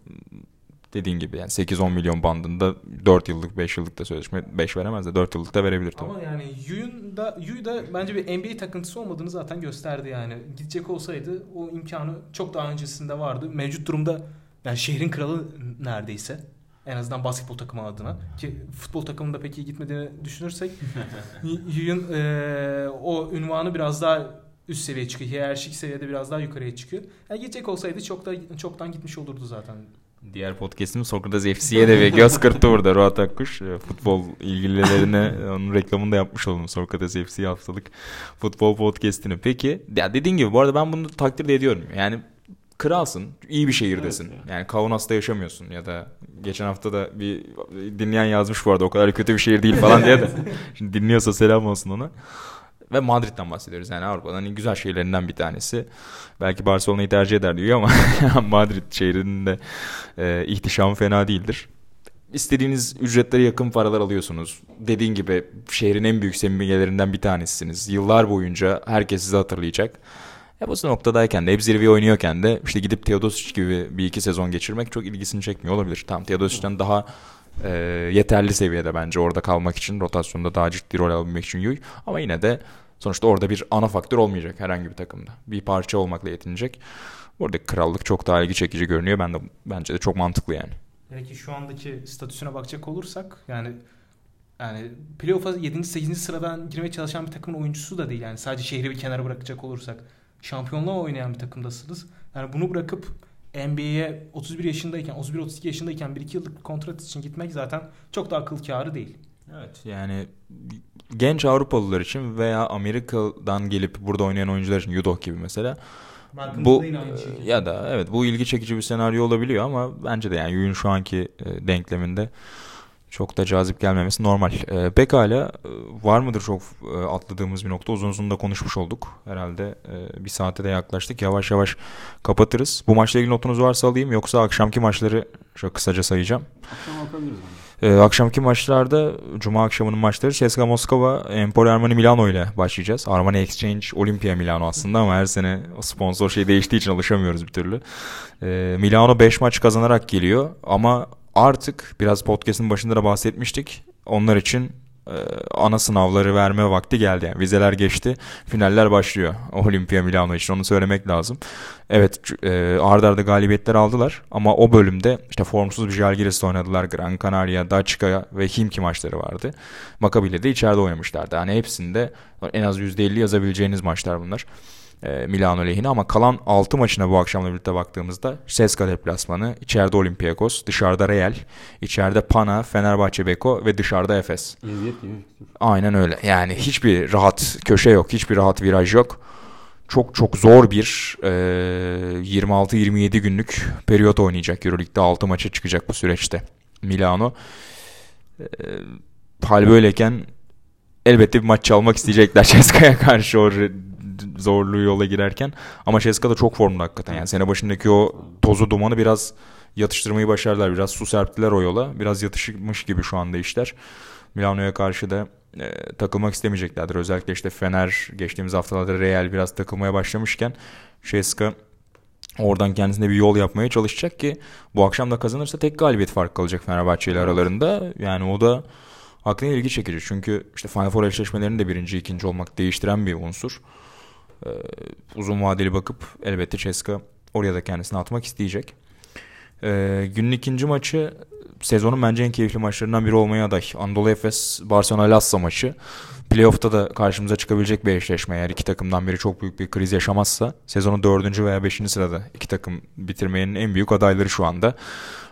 Speaker 1: dediğin gibi yani 8-10 milyon bandında 4 yıllık 5 yıllık da sözleşme 5 veremez de 4 yıllık da verebilir
Speaker 3: tabii. Ama yani Yu'nun da Yu da bence bir NBA takıntısı olmadığını zaten gösterdi yani. Gidecek olsaydı o imkanı çok daha öncesinde vardı. Mevcut durumda yani şehrin kralı neredeyse. En azından basketbol takımı adına. Ki futbol takımında pek iyi gitmediğini düşünürsek (laughs) Yu'nun e, o ünvanı biraz daha üst seviye çıkıyor. Hiyerarşik seviyede biraz daha yukarıya çıkıyor. Yani gidecek olsaydı çok da çoktan gitmiş olurdu zaten.
Speaker 1: Diğer podcast'im Sokrates FC'ye de bir göz (laughs) kırptı burada Ruat Akkuş. E, futbol ilgililerine onun reklamını da yapmış oldum. Sokrates FC haftalık futbol podcast'ini. Peki ya dediğin gibi bu arada ben bunu takdir ediyorum. Yani kralsın, iyi bir şehirdesin. Evet, yani. yani Kaunas'ta yaşamıyorsun ya da geçen hafta da bir dinleyen yazmış bu arada o kadar kötü bir şehir değil falan diye de. (laughs) Şimdi dinliyorsa selam olsun ona. Ve Madrid'den bahsediyoruz yani Avrupa'nın hani güzel şehirlerinden bir tanesi. Belki Barcelona'yı tercih eder diyor ama (laughs) Madrid şehrinin de e, ihtişamı fena değildir. İstediğiniz ücretlere yakın paralar alıyorsunuz. Dediğin gibi şehrin en büyük simgelerinden bir tanesisiniz. Yıllar boyunca herkes sizi hatırlayacak. Ya bu noktadayken de hep zirve oynuyorken de işte gidip Teodosic gibi bir iki sezon geçirmek çok ilgisini çekmiyor olabilir. Tamam Teodosic'ten daha e, yeterli seviyede bence orada kalmak için rotasyonda daha ciddi rol alabilmek için Yuy. Ama yine de sonuçta orada bir ana faktör olmayacak herhangi bir takımda. Bir parça olmakla yetinecek. Buradaki krallık çok daha ilgi çekici görünüyor. Ben de bence de çok mantıklı yani.
Speaker 3: Belki şu andaki statüsüne bakacak olursak yani yani playoff'a 7. 8. sıradan girmeye çalışan bir takımın oyuncusu da değil. Yani sadece şehri bir kenara bırakacak olursak. Şampiyonluğa oynayan bir takımdasınız. Yani bunu bırakıp NBA'ye 31 yaşındayken, 31-32 yaşındayken 1-2 yıllık kontrat için gitmek zaten çok da akıl kârı değil.
Speaker 1: Evet yani genç Avrupalılar için veya Amerika'dan gelip burada oynayan oyuncular için Yudoh gibi mesela bu ya da evet bu ilgi çekici bir senaryo olabiliyor ama bence de yani Yuyun şu anki e, denkleminde çok da cazip gelmemesi normal. E, pekala var mıdır çok e, atladığımız bir nokta? Uzun uzun da konuşmuş olduk. Herhalde e, bir saate de yaklaştık. Yavaş yavaş kapatırız. Bu maçla ilgili notunuz varsa alayım yoksa akşamki maçları çok kısaca sayacağım.
Speaker 2: Akşam bakabiliriz.
Speaker 1: E, akşamki maçlarda Cuma akşamının maçları CSKA Moskova, Empoli Armani Milano ile başlayacağız. Armani Exchange Olimpia Milano aslında ama her sene sponsor şey değiştiği için alışamıyoruz bir türlü. E, Milano 5 maç kazanarak geliyor ama artık biraz podcast'ın başında da bahsetmiştik. Onlar için e, ana sınavları verme vakti geldi. Yani vizeler geçti. Finaller başlıyor. Olimpia Milano için onu söylemek lazım. Evet e, arda galibiyetler aldılar ama o bölümde işte formsuz bir Jalgiris'te oynadılar. Gran Canaria, Daçka ve Himki maçları vardı. Maccabi ile de içeride oynamışlardı. Yani hepsinde en az %50 yazabileceğiniz maçlar bunlar Milano lehine ama kalan 6 maçına bu akşamla birlikte baktığımızda Seska deplasmanı, içeride Olympiakos, dışarıda Real, içeride Pana, Fenerbahçe Beko ve dışarıda Efes. Aynen öyle. Yani hiçbir rahat köşe yok, hiçbir rahat viraj yok. Çok çok zor bir e, 26-27 günlük periyot oynayacak Euroleague'de 6 maça çıkacak bu süreçte Milano. E, hal böyleyken elbette bir maç çalmak isteyecekler (laughs) Ceska'ya karşı o zorluğu yola girerken. Ama Ceska da çok formda hakikaten. Yani sene başındaki o tozu dumanı biraz yatıştırmayı başardılar. Biraz su serptiler o yola. Biraz yatışmış gibi şu anda işler. Milano'ya karşı da e, takılmak istemeyeceklerdir. Özellikle işte Fener geçtiğimiz haftalarda Real biraz takılmaya başlamışken Ceska oradan kendisine bir yol yapmaya çalışacak ki bu akşam da kazanırsa tek galibiyet fark kalacak Fenerbahçe ile aralarında. Yani o da aklına ilgi çekici. Çünkü işte Final Four eşleşmelerinde birinci, ikinci olmak değiştiren bir unsur. Ee, uzun vadeli bakıp elbette Ceska oraya da kendisini atmak isteyecek. Ee, günün ikinci maçı sezonun bence en keyifli maçlarından biri olmaya aday. Anadolu Efes Barcelona Lassa maçı. Playoff'ta da karşımıza çıkabilecek bir eşleşme. Eğer iki takımdan biri çok büyük bir kriz yaşamazsa sezonun dördüncü veya beşinci sırada iki takım bitirmenin en büyük adayları şu anda.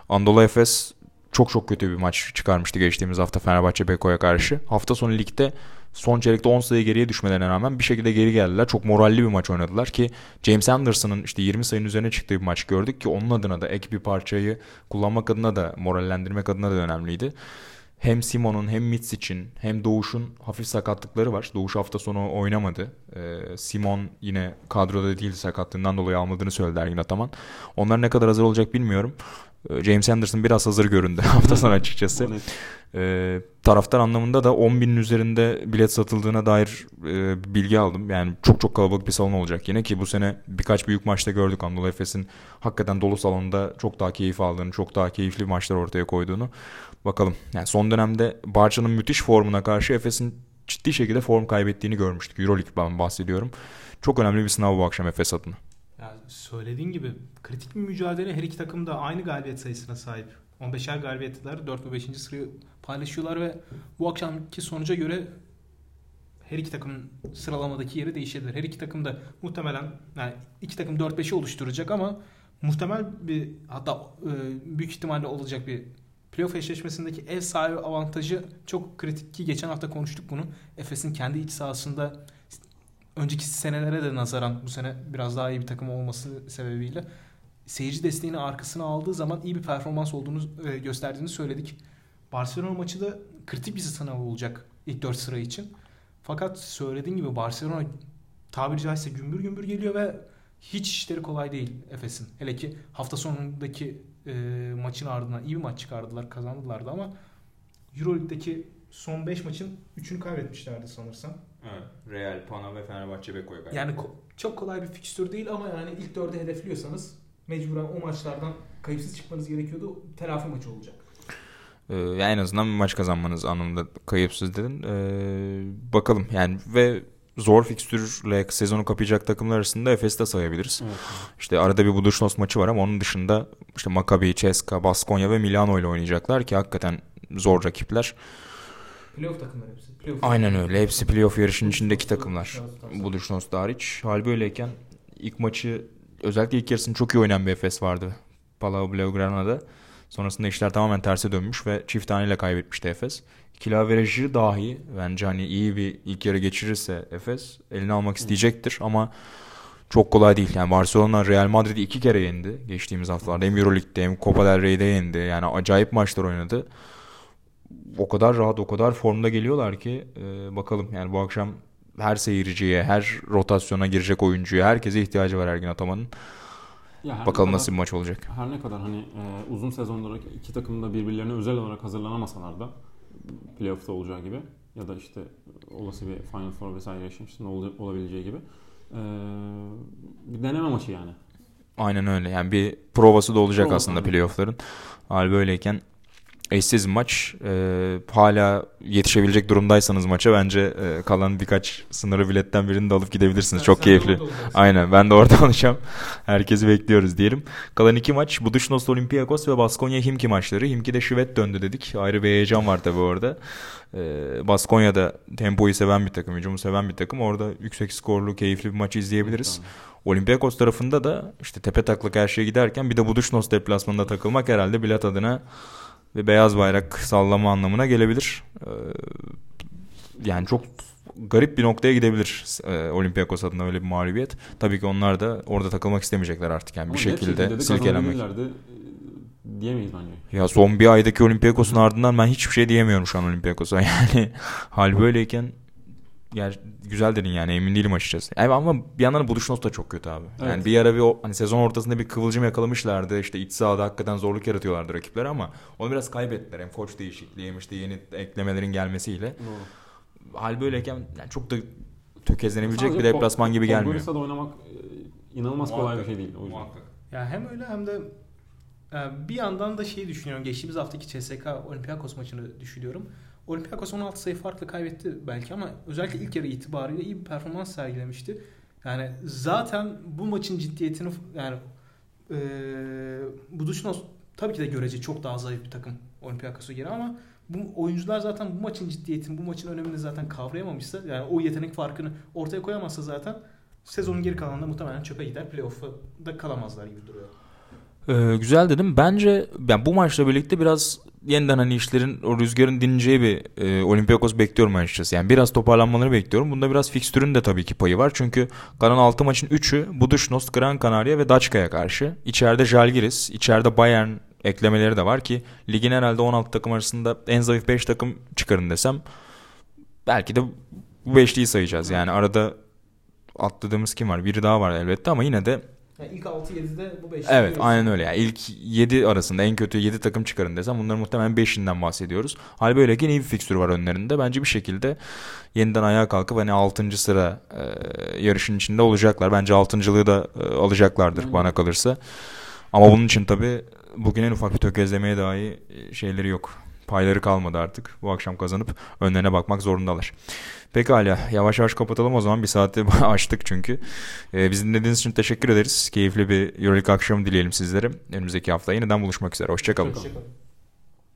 Speaker 1: Anadolu Efes çok çok kötü bir maç çıkarmıştı geçtiğimiz hafta Fenerbahçe Beko'ya karşı. Hafta sonu ligde son çeyrekte 10 sayı geriye düşmelerine rağmen bir şekilde geri geldiler. Çok moralli bir maç oynadılar ki James Anderson'ın işte 20 sayının üzerine çıktığı bir maç gördük ki onun adına da ek bir parçayı kullanmak adına da morallendirmek adına da önemliydi. Hem Simon'un hem Mitsic'in hem Doğuş'un hafif sakatlıkları var. Doğuş hafta sonu oynamadı. Ee, Simon yine kadroda değil sakatlığından dolayı almadığını söyledi Ergin Ataman. Onlar ne kadar hazır olacak bilmiyorum. Ee, James Anderson biraz hazır göründü (laughs) hafta sonu açıkçası. Ee, taraftar anlamında da 10 binin üzerinde bilet satıldığına dair e, bilgi aldım. Yani çok çok kalabalık bir salon olacak yine ki bu sene birkaç büyük maçta gördük Anadolu Efes'in hakikaten dolu salonda çok daha keyif aldığını, çok daha keyifli maçlar ortaya koyduğunu. Bakalım. Yani son dönemde Barça'nın müthiş formuna karşı Efes'in ciddi şekilde form kaybettiğini görmüştük. Euroleague'den bahsediyorum. Çok önemli bir sınav bu akşam Efes adına.
Speaker 3: Ya söylediğin gibi kritik bir mücadele her iki takım da aynı galibiyet sayısına sahip. 15'er galibiyetler 4 ve 5. sırayı paylaşıyorlar ve bu akşamki sonuca göre her iki takımın sıralamadaki yeri değişebilir. Her iki takım da muhtemelen yani iki takım 4-5'i oluşturacak ama muhtemel bir hatta e, büyük ihtimalle olacak bir playoff eşleşmesindeki ev sahibi avantajı çok kritik ki geçen hafta konuştuk bunu. Efes'in kendi iç sahasında önceki senelere de nazaran bu sene biraz daha iyi bir takım olması sebebiyle seyirci desteğini arkasına aldığı zaman iyi bir performans olduğunu e, gösterdiğini söyledik. Barcelona maçı da kritik bir sınav olacak ilk 4 sıra için. Fakat söylediğim gibi Barcelona tabiri caizse gümbür gümbür geliyor ve hiç işleri kolay değil Efes'in. Hele ki hafta sonundaki e, maçın ardından iyi bir maç çıkardılar, kazandılar da ama Euroleague'deki son 5 maçın 3'ünü kaybetmişlerdi sanırsam.
Speaker 1: Evet. Real, Pana ve Fenerbahçe Beko'ya
Speaker 3: kaybettiler. Yani ko- çok kolay bir fikstür değil ama yani ilk 4'e hedefliyorsanız mecburen o maçlardan kayıpsız çıkmanız gerekiyordu. Telafi maçı olacak.
Speaker 1: Ee, yani en azından bir maç kazanmanız anlamında kayıpsız dedin. Ee, bakalım yani ve zor fikstürle sezonu kapayacak takımlar arasında Efes'i de sayabiliriz. Evet. İşte arada bir Buduşnos maçı var ama onun dışında işte Maccabi, Ceska, Baskonya ve Milano ile oynayacaklar ki hakikaten zor rakipler.
Speaker 3: Playoff takımları hepsi.
Speaker 1: Playoff Aynen öyle. Hepsi playoff yarışının içindeki takımlar. Buduşnos hariç. Hal böyleyken ilk maçı özellikle ilk yarısını çok iyi oynayan bir Efes vardı. Palau Blaugrana'da. Sonrasında işler tamamen terse dönmüş ve çift taneyle kaybetmişti Efes. Kilaverajı dahi bence hani iyi bir ilk yarı geçirirse Efes elini almak isteyecektir ama çok kolay değil. Yani Barcelona Real Madrid'i iki kere yendi geçtiğimiz haftalarda. Hem Euroleague'de hem Copa del Rey'de yendi. Yani acayip maçlar oynadı. O kadar rahat, o kadar formda geliyorlar ki e, bakalım. Yani bu akşam her seyirciye, her rotasyona girecek oyuncuya, herkese ihtiyacı var Ergin Ataman'ın. Bakalım
Speaker 2: kadar,
Speaker 1: nasıl bir maç olacak.
Speaker 2: Her ne kadar hani e, uzun sezonlara iki takım da birbirlerine özel olarak hazırlanamasalar da playoff'ta olacağı gibi ya da işte olası bir Final Four vesaire eşleşmesinde olabileceği gibi e, bir deneme maçı yani.
Speaker 1: Aynen öyle. Yani bir provası da olacak
Speaker 2: Prova,
Speaker 1: aslında playoff'ların. Hal böyleyken eşsiz maç. Ee, hala yetişebilecek durumdaysanız maça bence e, kalan birkaç sınırı biletten birini de alıp gidebilirsiniz. Çok keyifli. Aynen ben de orada (laughs) olacağım. Herkesi bekliyoruz diyelim. Kalan iki maç Buduşnos Olympiakos ve Baskonya Himki maçları. Himki'de şivet döndü dedik. Ayrı bir heyecan var tabii orada. Ee, Baskonya'da tempoyu seven bir takım, hücumu seven bir takım. Orada yüksek skorlu, keyifli bir maçı izleyebiliriz. Olympiakos tarafında da işte tepe taklak her şey giderken bir de Buduşnos deplasmanında takılmak herhalde bilet adına ve beyaz bayrak sallama anlamına gelebilir. Ee, yani çok garip bir noktaya gidebilir e, Olympiakos adına öyle bir mağlubiyet. Tabii ki onlar da orada takılmak istemeyecekler artık yani
Speaker 2: Ama
Speaker 1: bir
Speaker 2: net
Speaker 1: şekilde
Speaker 2: de
Speaker 1: silkelenmek.
Speaker 2: e, diyemeyiz bence.
Speaker 1: Ya son bir aydaki Olympiakos'un ardından ben hiçbir şey diyemiyorum şu an Olympiakos'a. (laughs) Yani hal böyleyken yani güzel dedin yani emin değilim açıkçası. Yani ama bir yandan Buduşnos da çok kötü abi. Yani
Speaker 2: Evet.
Speaker 1: bir ara bir o, hani sezon ortasında bir kıvılcım yakalamışlardı. İşte iç sahada hakikaten zorluk yaratıyorlardı rakiplere ama onu biraz kaybettiler. Hem koç değişikliği hem işte yeni eklemelerin gelmesiyle.
Speaker 2: Doğru.
Speaker 1: Hal böyleyken yani çok da tökezlenebilecek
Speaker 2: Sadece
Speaker 1: bir deplasman gibi gelmiyor.
Speaker 2: Podgorica'da oynamak e, inanılmaz kolay bir şey değil. O yüzden.
Speaker 3: Ya hem öyle hem de e, bir yandan da şeyi düşünüyorum. Geçtiğimiz haftaki CSK Olympiakos maçını düşünüyorum. Olympiakos 16 sayı farklı kaybetti belki ama özellikle ilk yarı itibariyle iyi bir performans sergilemişti. Yani zaten bu maçın ciddiyetini yani e, Buduşnos tabii ki de görece çok daha zayıf bir takım Olympiakos'a göre ama bu oyuncular zaten bu maçın ciddiyetini, bu maçın önemini zaten kavrayamamışsa yani o yetenek farkını ortaya koyamazsa zaten sezonun geri kalanında muhtemelen çöpe gider. Playoff'a da kalamazlar gibi duruyor.
Speaker 1: Ee, güzel dedim. Bence yani bu maçla birlikte biraz yeniden hani işlerin o rüzgarın dineceği bir e, Olympiakos bekliyorum açıkçası. Yani biraz toparlanmaları bekliyorum. Bunda biraz fikstürün de tabii ki payı var. Çünkü kalan 6 maçın 3'ü Buduşnos, Gran Canaria ve Daçka'ya karşı. İçeride Jalgiris, içeride Bayern eklemeleri de var ki ligin herhalde 16 takım arasında en zayıf 5 takım çıkarın desem belki de bu beşliyi sayacağız. Yani arada atladığımız kim var? Biri daha var elbette ama yine de
Speaker 3: Yani ilk 6-7'de bu 5.
Speaker 1: Evet aynen öyle. Yani ilk 7 arasında en kötü 7 takım çıkarın desem bunların muhtemelen 5'inden bahsediyoruz. Hal böyleyken iyi bir fikstür var önlerinde. Bence bir şekilde yeniden ayağa kalkıp hani 6. sıra e, yarışın içinde olacaklar. Bence 6.lığı da e, alacaklardır
Speaker 2: Aynen.
Speaker 1: bana kalırsa. Ama bunun için tabii bugün en ufak bir tökezlemeye dahi e, şeyleri yok. Payları kalmadı artık. Bu akşam kazanıp önlerine bakmak zorundalar. Pekala yavaş yavaş kapatalım o zaman bir saati (laughs) açtık çünkü. Ee, bizi dinlediğiniz için teşekkür ederiz. Keyifli bir Euroleague akşamı dileyelim sizlere. Önümüzdeki hafta yeniden buluşmak üzere. Hoşçakalın.
Speaker 2: Hoşça
Speaker 3: Hoşçakalın.